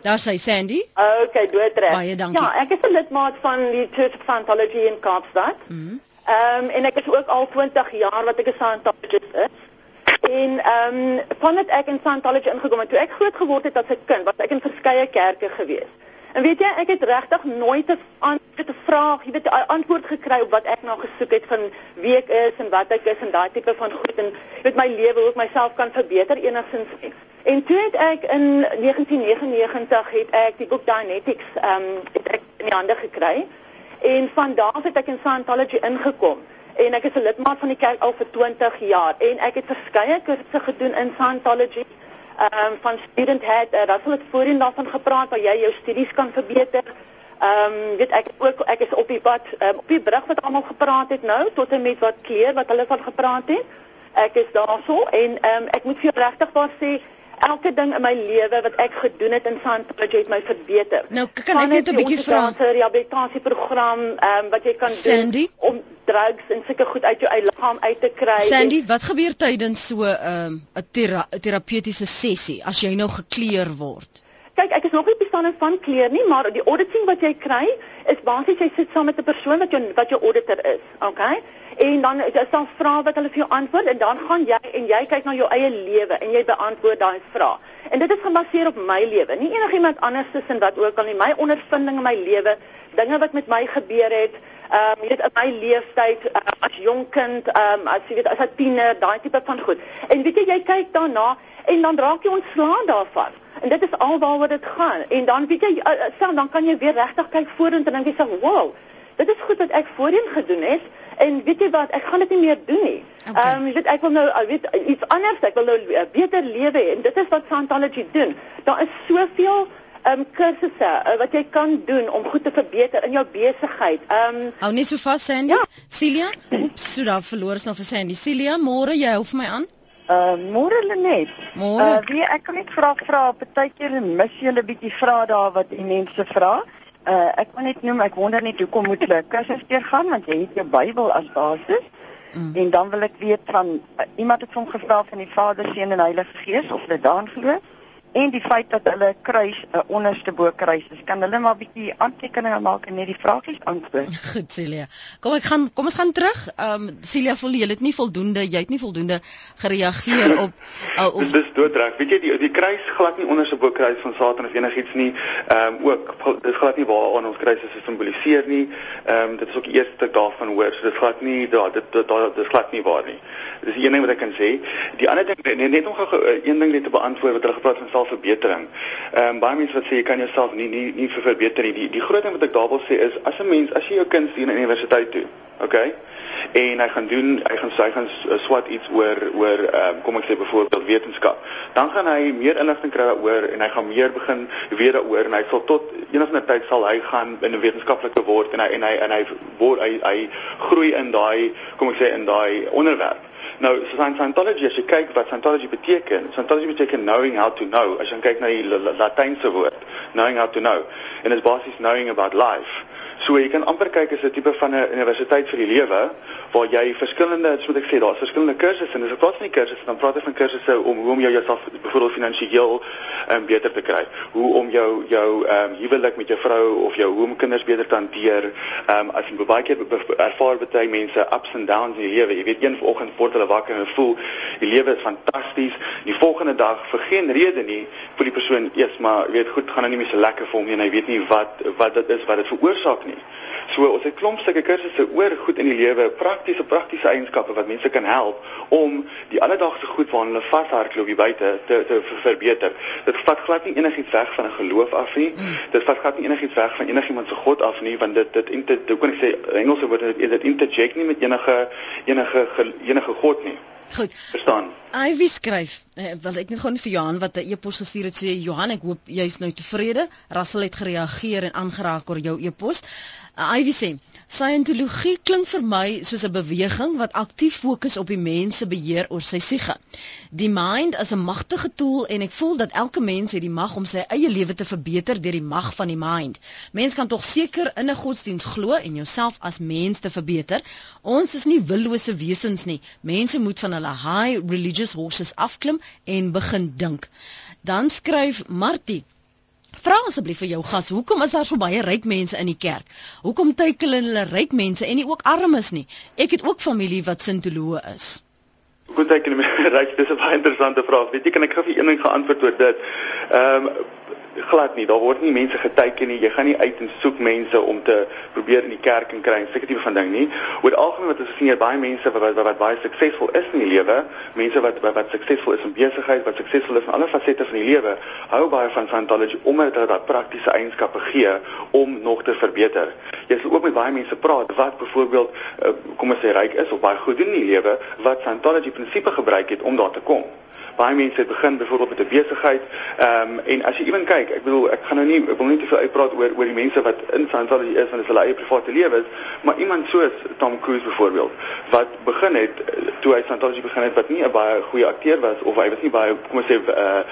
Daar sê Sandy. Ah, okay, doodreg. Baie dankie. Ja, ek is 'n lidmaat van die Church of Scientology in Kaapstad. Mhm. Ehm mm um, en ek is ook al 20 jaar wat ek 'n Scientologist is. En ehm um, vandat ek in Scientology ingekom het, toe ek groot geword het as 'n kind, was ek in verskeie kerke gewees. En weet jy, ek het regtig nooit 'n antwoord 'n vraag, jy weet 'n antwoord gekry op wat ek nou gesoek het van wie ek is en wat ek is en daai tipe van goed en weet my lewe hoe ek myself kan verbeter enigstens. En toe het ek in 1999 het ek die boek Dianetics ehm um, het ek in die hande gekry. En van daar af het ek in Scientology ingekom en ek is 'n lidmaat van die kerk al vir 20 jaar en ek het verskeie kursusse gedoen in Scientology. Ehm um, van student het uh, daar sal ek voorheen daarvan gepraat waar jy jou studies kan verbeter. Ehm um, weet ek ook ek is op die pad um, op die brug wat almal gepraat het nou tot en met wat kleer wat hulle van gepraat het. Ek is daarso en ehm um, ek moet vir jou regtig waar sê elke ding in my lewe wat ek gedoen het in Scientology het my verbeter. Nou kan ek net 'n bietjie vra 'n rehabilitasieprogram ehm um, wat jy kan Sandy? doen om drugs en sulke goed uit jou eie liggaam uit te kry. Sandy, wat gebeur tydens so 'n um, 'n thera terapeutiese sessie as jy nou gekleer word? Kyk, ek is nog nie bestaan van kleer nie, maar die auditing wat jy kry is basies jy sit saam met 'n persoon wat jou wat jou auditor is, okay? En dan is daar vrae wat hulle vir jou antwoord en dan gaan jy en jy kyk na jou eie lewe en jy beantwoord daai vrae. En dit is gebaseer op my lewe, nie enigiemand anders tussen wat ook al nie, my ondervinding in my lewe, dinge wat met my gebeur het, ehm um, jy weet in my leeftyd uh, as jonk kind, ehm um, as jy weet as 'n tiener, daai tipe van goed. En weet jy jy kyk daarna en dan raak jy ontslaan daarvan. En dit is alwaaroor dit gaan. En dan weet jy uh, stel dan kan jy weer regtig kyk vorentoe en dink jy sê, "Wow, dit is goed wat ek voorheen gedoen het." En weet jy wat, ek gaan dit nie meer doen nie. Ehm Okay. um, weet ek wil nou uh, weet iets anders, ek wil nou 'n beter lewe hê en dit is wat Scientology doen. Daar is soveel ehm um, kursusse uh, wat jy kan doen om goed te verbeter in jou besigheid. Ehm um, Hou net so vas Sandy. Ja. Celia, oeps, so daar verloor ons nou vir Sandy. Celia, môre jy hou vir my aan? Uh môre Lenet. Môre. Uh wie ek kan net vra vra partykeer mis jy 'n bietjie vra daar wat die mense vra. Uh ek wil net noem ek wonder net hoekom moet hulle kursus deurgaan want jy het jou Bybel as basis. Mm. En dan wil ek weet van uh, iemand het hom gevra van die Vader, Seun en Heilige Gees of hulle daarin glo en die feit dat hulle kruis 'n uh, onderste bo kruis is. Kan hulle maar 'n bietjie aantekeninge maak en net die vragies antwoord? [laughs] Goed Celia. Kom ek gaan kom ons gaan terug. Ehm um, Celia voel jy het nie voldoende, jy het nie voldoende gereageer op uh, [laughs] of Dis doodreg. Weet jy die die kruis glad nie onder se bo kruis van Satan of enigiets nie. Ehm um, ook dis glad nie waar aan ons kruis is gesimboliseer nie. Ehm um, dit is ook die eerste stuk daarvan hoor. So dis glad nie daar dit dit daar dis glad nie waar nie. Dis die een ding wat ek kan sê. Die ander ding net, net om gou uh, een ding net te beantwoord wat hulle gepraat van selfverbetering. Ehm um, baie mense wat sê jy kan jouself nie nie nie vir verbeter nie. Die die groot ding wat ek daar wil sê is as 'n mens as jy jou kind stuur na universiteit toe, okay? En hy gaan doen hy gaan hy gaan s- swat iets oor oor ehm um, kom ek sê byvoorbeeld wetenskap. Dan gaan hy meer inligting kry daaroor en hy gaan meer begin weet daaroor en hy sal tot eendag tyd sal hy gaan in 'n wetenskaplike word en hy en hy en hy word hy, hy groei in daai kom ek sê in daai onderwerp. Nou, so Scientology, as jy kyk wat Scientology beteken, Scientology beteken knowing how to know. As jy kyk na die La- La- Latynse woord, knowing how to know. En dit is basies knowing about life. So jy kan amper kyk as 'n tipe van 'n universiteit vir die lewe waar jy verskillende, so moet ek sê, daar's verskillende kursusse en as ek praat van kursusse, dan praat ek van kursusse om hoe om jou jouself byvoorbeeld finansiëel um, beter te kry. Hoe om jou jou ehm um, huwelik met jou vrou of jou hoe om kinders beter te hanteer. Ehm um, as jy baie keer ervaar baie mense ups and downs in die lewe. Jy weet een vanoggend word hulle wakker en hulle voel die lewe is fantasties. Die volgende dag vir geen rede nie voel die persoon eers maar jy weet goed gaan nou nie meer so lekker hom nie en hy weet nie wat wat dit is wat dit veroorsaak nie. So ons het klomp sulke kursusse oor goed in die lewe, praktiese praktiese eienskappe wat mense kan help om die alledaagse goed waaraan hulle vashardloop hier buite te te ver- verbeter. Dit vat glad nie enigiets weg van 'n geloof af nie. Dit vat glad nie enigiets weg van enigiemand se God af nie, want dit dit inter, hoe kan ek sê Engelse woord dit dit interject nie met enige enige ge- enige God nie. Goed. Verstaan? Ivy skryf, eh, wil ek net gou vir Johan wat 'n e-pos gestuur het sê Johan, ek hoop jy's nou tevrede. Russell het gereageer en aangeraak oor jou e-pos. Uh, Ivy sê, Scientologie klink vir my soos 'n beweging wat aktief fokus op die mens se beheer oor sy siege. Die mind is 'n magtige tool en ek voel dat elke mens het die mag om sy eie lewe te verbeter deur die mag van die mind. Mens kan tog seker in 'n godsdiens glo en jouself as mens te verbeter. Ons is nie willose wesens nie. Mense moet van hulle high religious horses afklim en begin dink. Dan skryf Martie Vra asseblief vir jou gas, hoekom is daar so baie ryk mense in die kerk? Hoekom teikel hulle ryk mense en nie ook armes nie? Ek het ook familie wat sintoloë is. Goed, ek kan [laughs] ryk, dis 'n baie interessante vraag. Weet jy, kan ek gou vir een ding geantwoord oor dit? Ehm um, glad nie. Daar word nie mense geteken nie. Jy gaan nie uit en soek mense om te probeer in die kerk en kry en seker tipe van ding nie. Oor algemeen wat ons sien hier baie mense wat wat, wat baie suksesvol is in die lewe, mense wat wat, wat suksesvol is in besigheid, wat suksesvol is in alle fasette van die lewe, hou baie van Scientology omdat dit daai praktiese eienskappe gee om nog te verbeter. Jy sal ook met baie mense praat wat byvoorbeeld uh, kom ons sê ryk is of baie goed doen in die lewe wat Scientology prinsipe gebruik het om daar te kom baie mense het begin byvoorbeeld met 'n besigheid. Ehm um, en as jy ewen kyk, ek bedoel ek gaan nou nie ek wil nie te veel uitpraat oor oor die mense wat in Scientology is is hulle eie private lewe, maar iemand soos Tom Cruise byvoorbeeld wat begin het toe hy Scientology begin het wat nie 'n baie goeie akteur was of hy was nie baie kom ons sê 'n uh,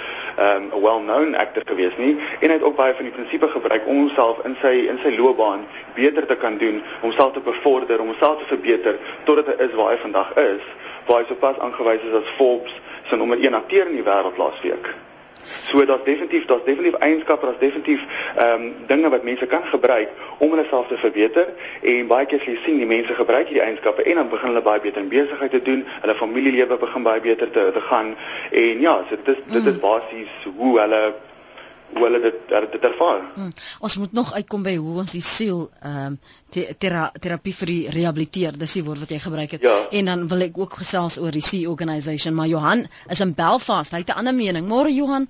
um, well-known actor gewees nie en hy het ook baie van die prinsipe gebruik om homself in sy in sy loopbaan beter te kan doen, homself te bevorder, om homself te verbeter totdat hy is waar hy vandag is, waar hy sopas aangewys is as Forbes se nommer 1 akteur in die wêreld laasweek. So daar's definitief daar's definitief eienskappe, daar's definitief ehm um, dinge wat mense kan gebruik om hulle self te verbeter en baie keer jy sien die mense gebruik hierdie eienskappe en dan begin hulle baie beter in besigheid te doen, hulle familielewe begin baie beter te te gaan en ja, so dit is dit is mm. basies hoe hulle hoe hulle dit dit ervaar. Hmm. Ons moet nog uitkom by hoe ons die siel ehm um, te, tera, terapie vir die rehabiliteer, dis die woord wat jy gebruik het. Ja. En dan wil ek ook gesels oor die Sea Organisation, maar Johan is in Belfast. Hy het 'n ander mening. Môre Johan.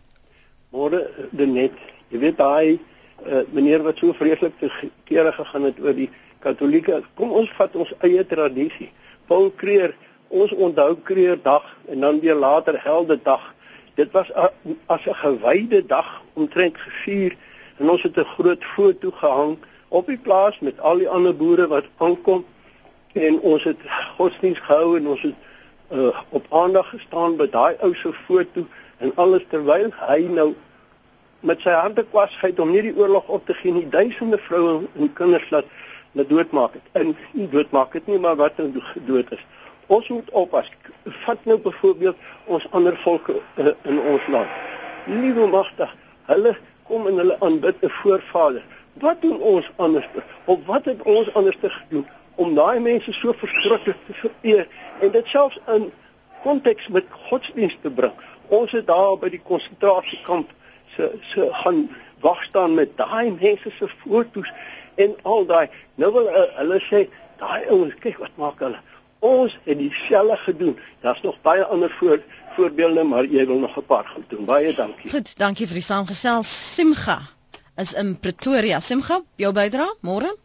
Môre Denet. Jy weet daai uh, meneer wat so vreeslik te kere gegaan het oor die Katolieke. Kom ons vat ons eie tradisie. Paul Kreer, ons onthou Kreer dag en dan weer later Helde dag dit was a, as 'n gewyde dag omtrent gevier en ons het 'n groot foto gehang op die plaas met al die ander boere wat aankom en ons het godsdienst gehou en ons het uh, op aandag gestaan by daai ou se foto en alles terwyl hy nou met sy hande kwasheid om nie die oorlog op te gee nie duisende vroue en kinders laat laat doodmaak het. En nie doodmaak het nie maar wat nou dood is ons moet oppas. Vat nou byvoorbeeld ons ander volke uh, in ons land. Liewe magtig, hulle kom en hulle aanbid 'n voorvader. Wat doen ons anders? Of wat het ons anders gedoen om daai mense so verskriklik te vereer en dit selfs in konteks met godsdienst te bring? Ons het daar by die konsentrasiekamp se se gaan wag staan met daai mense se foto's en al daai. Nou wil uh, hulle sê, daai ouens, kyk wat maak hulle? Ons het dieselfde gedoen. Daar's nog baie ander voor, voorbeelde, maar jy wil nog 'n paar goed doen. Baie dankie. Goed, dankie vir die saamgesels. Simga is in Pretoria. Simga, jou bydrae? Môre?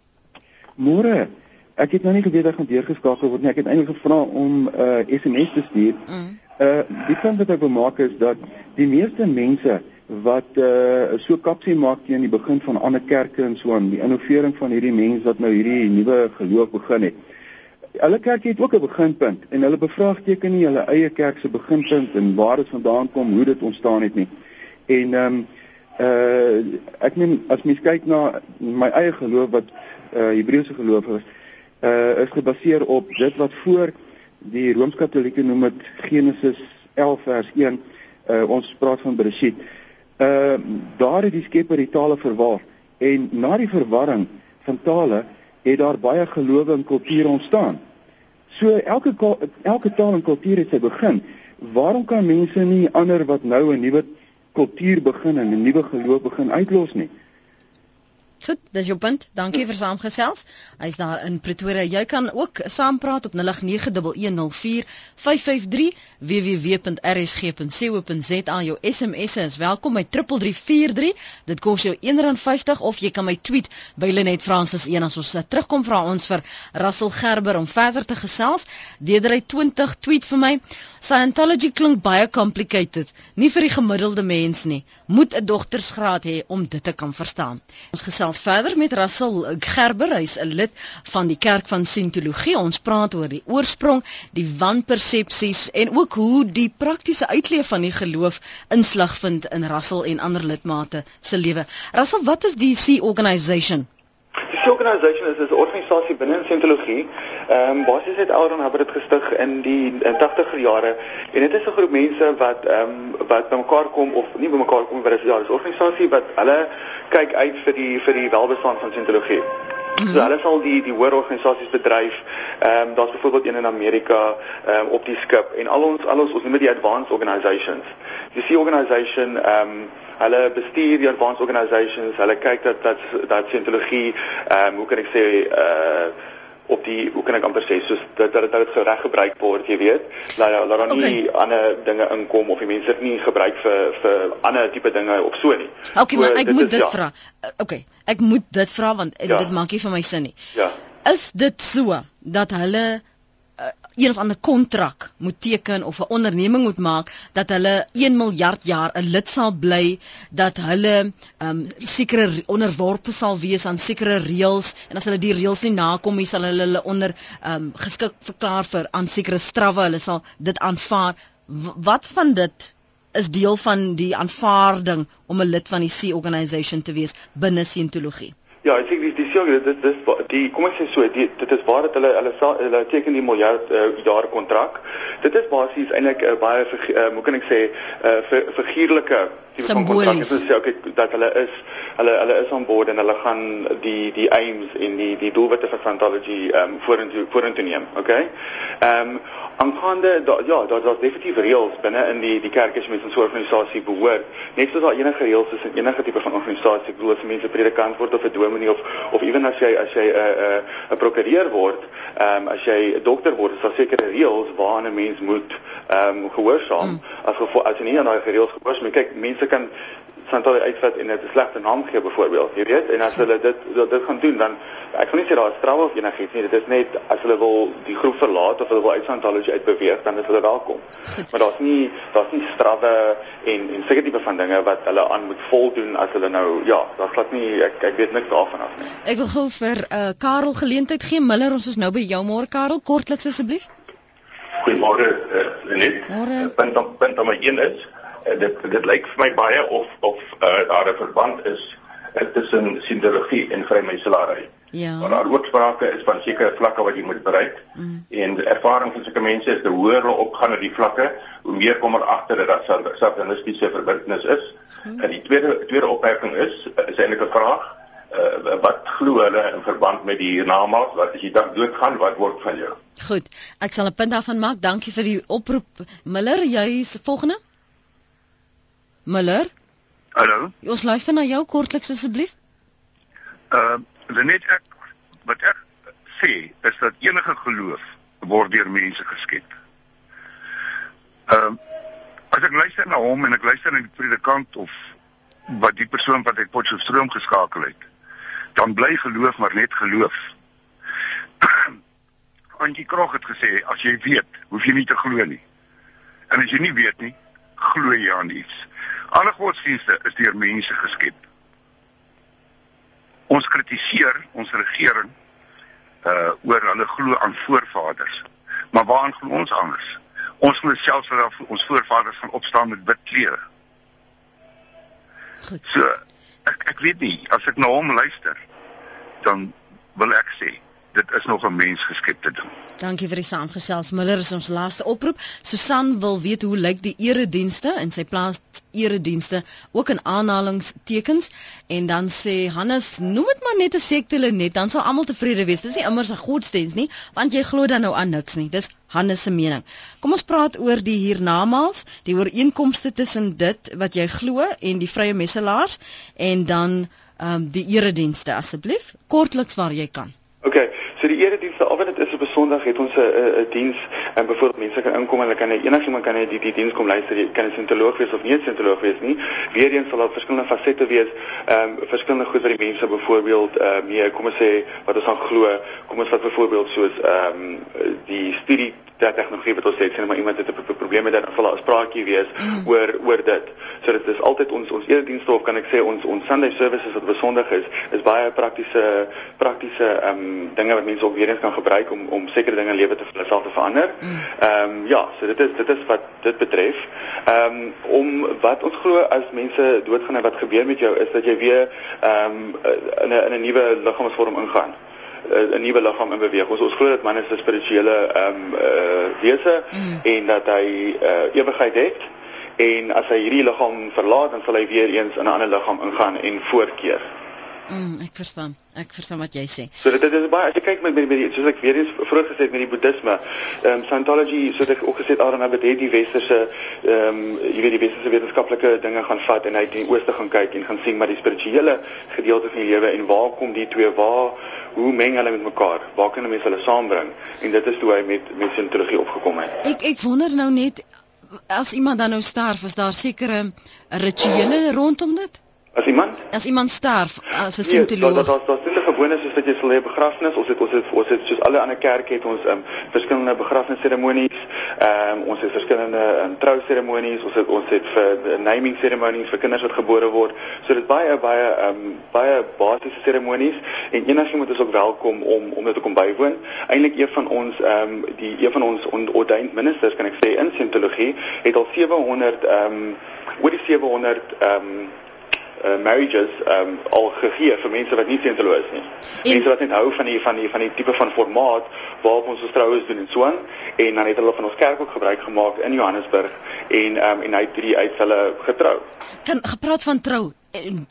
Môre. Ek het nou nie geweet ek gaan deurgeskakel word nie. Ek het eintlik gevra om 'n uh, SMS te stuur. Mm. Uh die punt wat ek wil maak is dat die meeste mense wat uh so kapsie maak teen die begin van ander kerke en so aan, die innovering van hierdie mense wat nou hierdie nuwe geloof begin het hulle kerk het ook 'n beginpunt en hulle bevraagteken nie hulle eie kerk se beginpunt en waar dit vandaan kom, hoe dit ontstaan het nie. En ehm um, uh ek meen as mens kyk na my eie geloof wat uh Hebreëse geloof is, uh is gebaseer op dit wat voor die Rooms-Katolieke noem dit Genesis 11 vers 1. Uh ons praat van Bereshit. Uh daar het die Skepper die tale verwar en na die verwarring van tale het daar baie gelowe en kulture ontstaan. So elke elke taal en kultuur het sy begin. Waarom kan mense nie ander wat nou 'n nuwe kultuur begin en 'n nuwe geloof begin uitlos nie? Goed, dis jou punt. Dankie vir saamgesels. Hy's daar in Pretoria. Jy kan ook saampraat op 0891104553 www.rsg.co.za. Jou SMS'e is welkom by 3343. Dit kos jou R1.50 of jy kan my tweet by Lenet Francis 1 as ons terugkom vra ons vir Russell Gerber om verder te gesels. Dedery 20 tweet vir my. Scientology klink baie complicated, nie vir die gemiddelde mens nie. Moet 'n doktorsgraad hê om dit te kan verstaan. Ons gesels gesels verder met Russell Gerber, hy's 'n lid van die Kerk van Scientologie. Ons praat oor die oorsprong, die wanpersepsies en ook hoe die praktiese uitleef van die geloof inslag vind in Russell en ander lidmate se lewe. Russell, wat is die Sea Organisation? Die Sea Organization is 'n organisasie binne in Scientologie. Ehm um, basies het Aaron Hubbard dit gestig in die in 80er jare en dit is 'n groep mense wat ehm um, wat bymekaar kom of nie bymekaar kom maar dis ja, dis 'n organisasie wat hulle kyk uit vir die vir die welbestand van Scientologie. Mm. So hulle sal die die hoër organisasies bedryf. Ehm um, daar's byvoorbeeld een in Amerika ehm um, op die skip en al ons al ons ons noem dit die advanced organizations. Die Sea Organization ehm um, hulle bestuur die advanced organizations, hulle kyk dat dat dat scientologie ehm um, hoe kan ek sê uh op die hoe kan ek amper sê soos dat dat dit reg gebruik word, jy weet. Laat laat dan okay. nie ander dinge inkom of die mense dit nie gebruik vir vir ander tipe dinge of so nie. Okay, so, maar ek dit moet is, dit ja. vra. Okay, ek moet dit vra want ja. dit maak nie vir my sin nie. Ja. Is dit so dat hulle een of ander kontrak moet teken of 'n onderneming moet maak dat hulle 1 miljard jaar 'n lid sal bly dat hulle ehm um, sekere onderworpe sal wees aan sekere reëls. En as hulle die reëls nie nakom nie sal hulle hulle onder ehm um, geskik verklaar vir aan sekere strawwe. Hulle sal dit aanvaar. W wat van dit is deel van die aanvaarding om 'n lid van die Sea Organization te wees binne Scientologie Ja, ek sê dis dis so dit dis die kom ek sê so die, dit is waar dat hulle hulle hulle teken die miljard uh, jaar kontrak. Dit is basies eintlik 'n uh, baie uh, hoe kan ek sê 'n uh, figuurlike simbolies. Dit is okay dat hulle is hulle hulle is aan boord en hulle gaan die die aims en die die doelwitte van Scientology ehm um, vorentoe vorentoe neem, okay? Ehm um, aangaande da, ja, daar daar's definitief reëls binne in die die kerk as jy mens in so 'n organisasie behoort. Net soos daar enige reëls is in enige tipe van organisasie, ek bedoel as mense predikant word of 'n dominee of of ewen as jy as jy 'n uh, 'n uh, 'n prokureur word, ehm um, as jy 'n dokter word, is daar sekere reëls waaraan 'n mens moet ehm um, gehoorsaam. Mm. As gevolg as jy nie aan daai reëls gehoorsaam, kyk, mense kan Santale uitvat en dit 'n slegte naam gee byvoorbeeld, jy weet, en as hulle dit dit gaan doen dan ek kan nie sê daar is straf of enigiets nie, dit is net as hulle wil die groep verlaat of hulle wil uit Santale uitbeweeg, dan is hulle welkom. Maar daar's nie daar's nie strawwe en en seker tipe van dinge wat hulle aan moet voldoen as hulle nou ja, daar's glad nie ek ek weet niks daarvan af nie. Ek wil gou vir uh Karel geleentheid gee. Miller, ons is nou by jou môre Karel, kortliks asseblief. Goeiemôre, uh, net. Môre. Punt op punt om 1 is uh, dit dit lyk vir my baie of of uh, daar 'n verband is uh, tussen sindologie en vrymenselary. Ja. Maar daar word sprake is van sekere vlakke wat jy moet bereik. Mm. En die ervaring van sulke mense is te hoër hulle opgaan na die vlakke, hoe meer kom er agter dat daar satanistiese verbintenis is. Mm. En die tweede tweede opmerking is is eintlik 'n vraag uh, wat glo hulle in verband met die hiernamaals wat as jy dan doodgaan wat word van jou Goed, ek sal 'n punt daarvan maak. Dankie vir die oproep. Miller, jy is volgende. Muller? Hallo. Ons luister na jou kortliks asseblief. Uh, net ek wat ek sê is dat enige geloof word deur mense geskep. Ehm uh, as ek luister na hom en ek luister na die predikant of wat die persoon wat uit Potchefstroom geskakel het, dan bly geloof maar net geloof. [clears throat] Angie Krog het gesê as jy weet, hoef jy nie te glo nie. En as jy nie weet nie, glo jy aan iets. Alle godsdienste is deur mense geskep. Ons kritiseer ons regering uh oor hulle glo aan voorvaders. Maar waaraan glo ons anders? Ons glo selfs dat ons voorvaders van opstaan met wit klere. Goed. So ek ek weet nie as ek na hom luister dan wil ek sê dit is nog 'n mens geskepte ding. Dankie vir die saamgesels. Miller is ons laaste oproep. Susan wil weet hoe lyk die eredienste in sy plaas eredienste ook in aanhalingstekens en dan sê Hannes noem dit maar net 'n sekte net dan sal almal tevrede wees. Dis nie immers 'n godsdiens nie want jy glo dan nou aan niks nie. Dis Hannes se mening. Kom ons praat oor die hiernamaals, die ooreenkomste tussen dit wat jy glo en die vrye messelaars en dan ehm um, die eredienste asseblief kortliks waar jy kan. OK, so die eredienste, al wat dit is op 'n Sondag het ons 'n 'n diens en byvoorbeeld mense kan inkom en hulle kan enigiemand kan die die diens kom luister, jy kan 'n sintoloog wees of nie 'n sintoloog wees nie. Weereens sal daar verskillende fasette wees, ehm um, verskillende goed wat die mense byvoorbeeld ehm uh, mee kom ons sê wat ons aan glo, kom ons vat byvoorbeeld soos ehm um, die studie dat tegnologie wat ons sê sien maar iemand het 'n probleem met dit dan sal daar 'n spraakie wees mm. oor oor dit. So dit is altyd ons ons eredienste of kan ek sê ons ons Sunday services wat besonder is, is baie praktiese praktiese ehm um, dinge wat mense ook weer eens kan gebruik om om sekere dinge in lewe te hulle self te verander. Mm. Ehm mm. um, ja, so dit is dit is wat dit betref. Ehm um, om wat ons glo as mense doodgaan en wat gebeur met jou is dat jy weer ehm um, in 'n in 'n nuwe liggaamsvorm ingaan. Eh, 'n nuwe liggaam in beweging. Ons ons glo dat man is 'n spirituele ehm um, uh, wese mm. en dat hy uh, ewigheid het en as hy hierdie liggaam verlaat dan sal hy weer eens in 'n ander liggaam ingaan en voortkeer. Mm, ek verstaan. Ek verstaan wat jy sê. So dit, is baie as jy kyk met met die soos ek weer eens vroeër gesê het met die boeddhisme, ehm um, Scientology soos ek ook gesê het Aaron het die westerse ehm um, jy weet die westerse wetenskaplike dinge gaan vat en hy het in die ooste gaan kyk en gaan sien maar die spirituele gedeelte van die lewe en waar kom die twee waar hoe meng hulle met mekaar? Waar kan mense hulle saambring? En dit is toe hy met met Scientology opgekom het. Ek ek wonder nou net as iemand dan nou sterf, is daar sekere rituele rondom dit? As iemand? As iemand sterf, as 'n sintoloog. Nee, daar daar is 'n gewone soos dat jy sal hê begrafnis, ons het ons het ons het soos alle ander kerke het ons um, verskillende begrafnisseremonies. Ehm um, ons het verskillende um, trouseremonies, ons het ons het vir naming seremonies vir kinders wat gebore word. So dit baie baie ehm um, baie basiese seremonies en enigiemand is ook welkom om om dit te kom bywoon. Eintlik een van ons ehm um, die een van ons ordained ministers kan ek sê in sintologie het al 700 ehm um, oor die 700 ehm um, uh, marriages um al gegee vir mense wat nie sentelo is nie. En, mense wat net hou van die van die van die tipe van formaat waarop ons ons troues doen en so aan en dan het hulle van ons kerk ook gebruik gemaak in Johannesburg en um en hy het drie uit hulle getrou. Kan gepraat van trou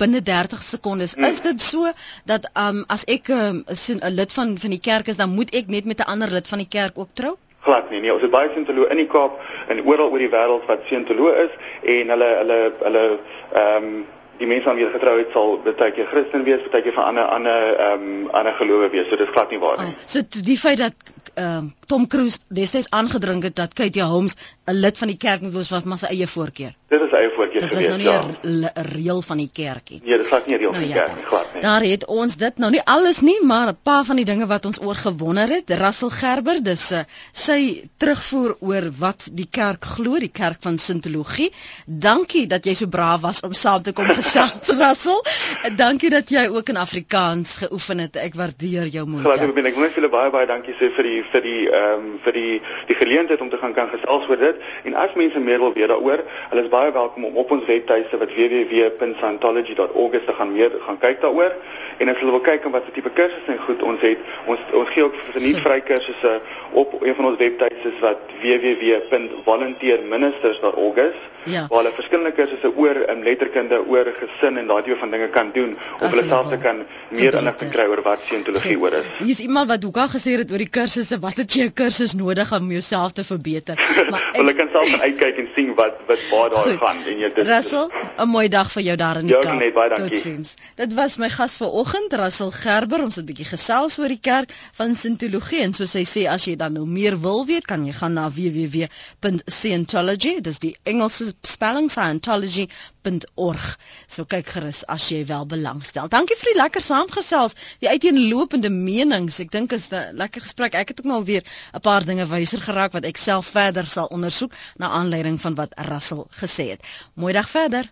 binne 30 sekondes. Hmm. Is dit so dat um as ek 'n um, lid van van die kerk is, dan moet ek net met 'n ander lid van die kerk ook trou? glad nie. Nee, ons het baie sintolo in die Kaap en oral oor die wêreld wat sintolo is en hulle hulle hulle ehm um, die mense aan wie jy getrou het sal baie keer Christen wees, baie keer van ander ander ehm um, ander gelowe wees. So dis glad nie waar nie. Oh, so die feit dat ehm um, Tom Cruise destyds aangedring het dat Katie Holmes 'n lid van die kerk moet wees wat maar sy eie voorkeur. Dit is eie voorkeur gewees. Dit is nou nie 'n ja. reël van die kerkie. Nee, dit glad nie 'n reël nou, van die ja, kerk nie, glad nie. Daar het ons dit nou nie alles nie, maar 'n paar van die dinge wat ons oor gewonder het. Russell Gerber, dis uh, sy terugvoer oor wat die kerk glo, die kerk van Sintologie. Dankie dat jy so braaf was om saam te kom [laughs] gesels, Russell. En dankie dat jy ook in Afrikaans geoefen het. Ek waardeer jou moeite. Glad nie, ek wil net vir julle baie baie dankie sê vir die vir die ehm um, vir die die geleentheid om te gaan kan gesels oor dit. En as mense meer wil weet daaroor, hulle is baie welkom om op ons webtuiste wat www.scientology.org te gaan meer gaan kyk daaroor. En as hulle wil kyk wat se tipe kursusse en goed ons het, ons ons gee ook verniet vry kursusse op een van ons webtuistes wat www.volunteerministers.org is. Ja. Waar hulle verskillende kursusse oor um, letterkunde, oor gesin en daardie van dinge kan doen om hulle self te kan meer inligting kry oor wat scientologie oor is. Hier is iemand wat hoeka gesê het oor die kursusse, wat het jy 'n kursus nodig om jouself te verbeter? [laughs] Maar ek, hulle kan self uitkyk en sien wat wat waar daar gaan en jy dit Russell, 'n mooi dag vir jou daar in die Kaap. Ja, nee, baie dankie. Totsiens. Dit was my gas vanoggend, Russell Gerber. Ons het 'n bietjie gesels oor die kerk van Scientologie en soos hy sê as jy dan nou meer wil weet, kan jy gaan na www.scientology, dis die Engelse spelling scientology.org. So kyk gerus as jy wel belangstel. Dankie vir die lekker saamgesels, die uiteenlopende menings. Ek dink is 'n lekker gesprek. Ek het ook nou weer 'n paar dinge wyser geraak wat ek self verder sal ondersoek na aanleiding van wat Russell gesê het. Mooi dag verder.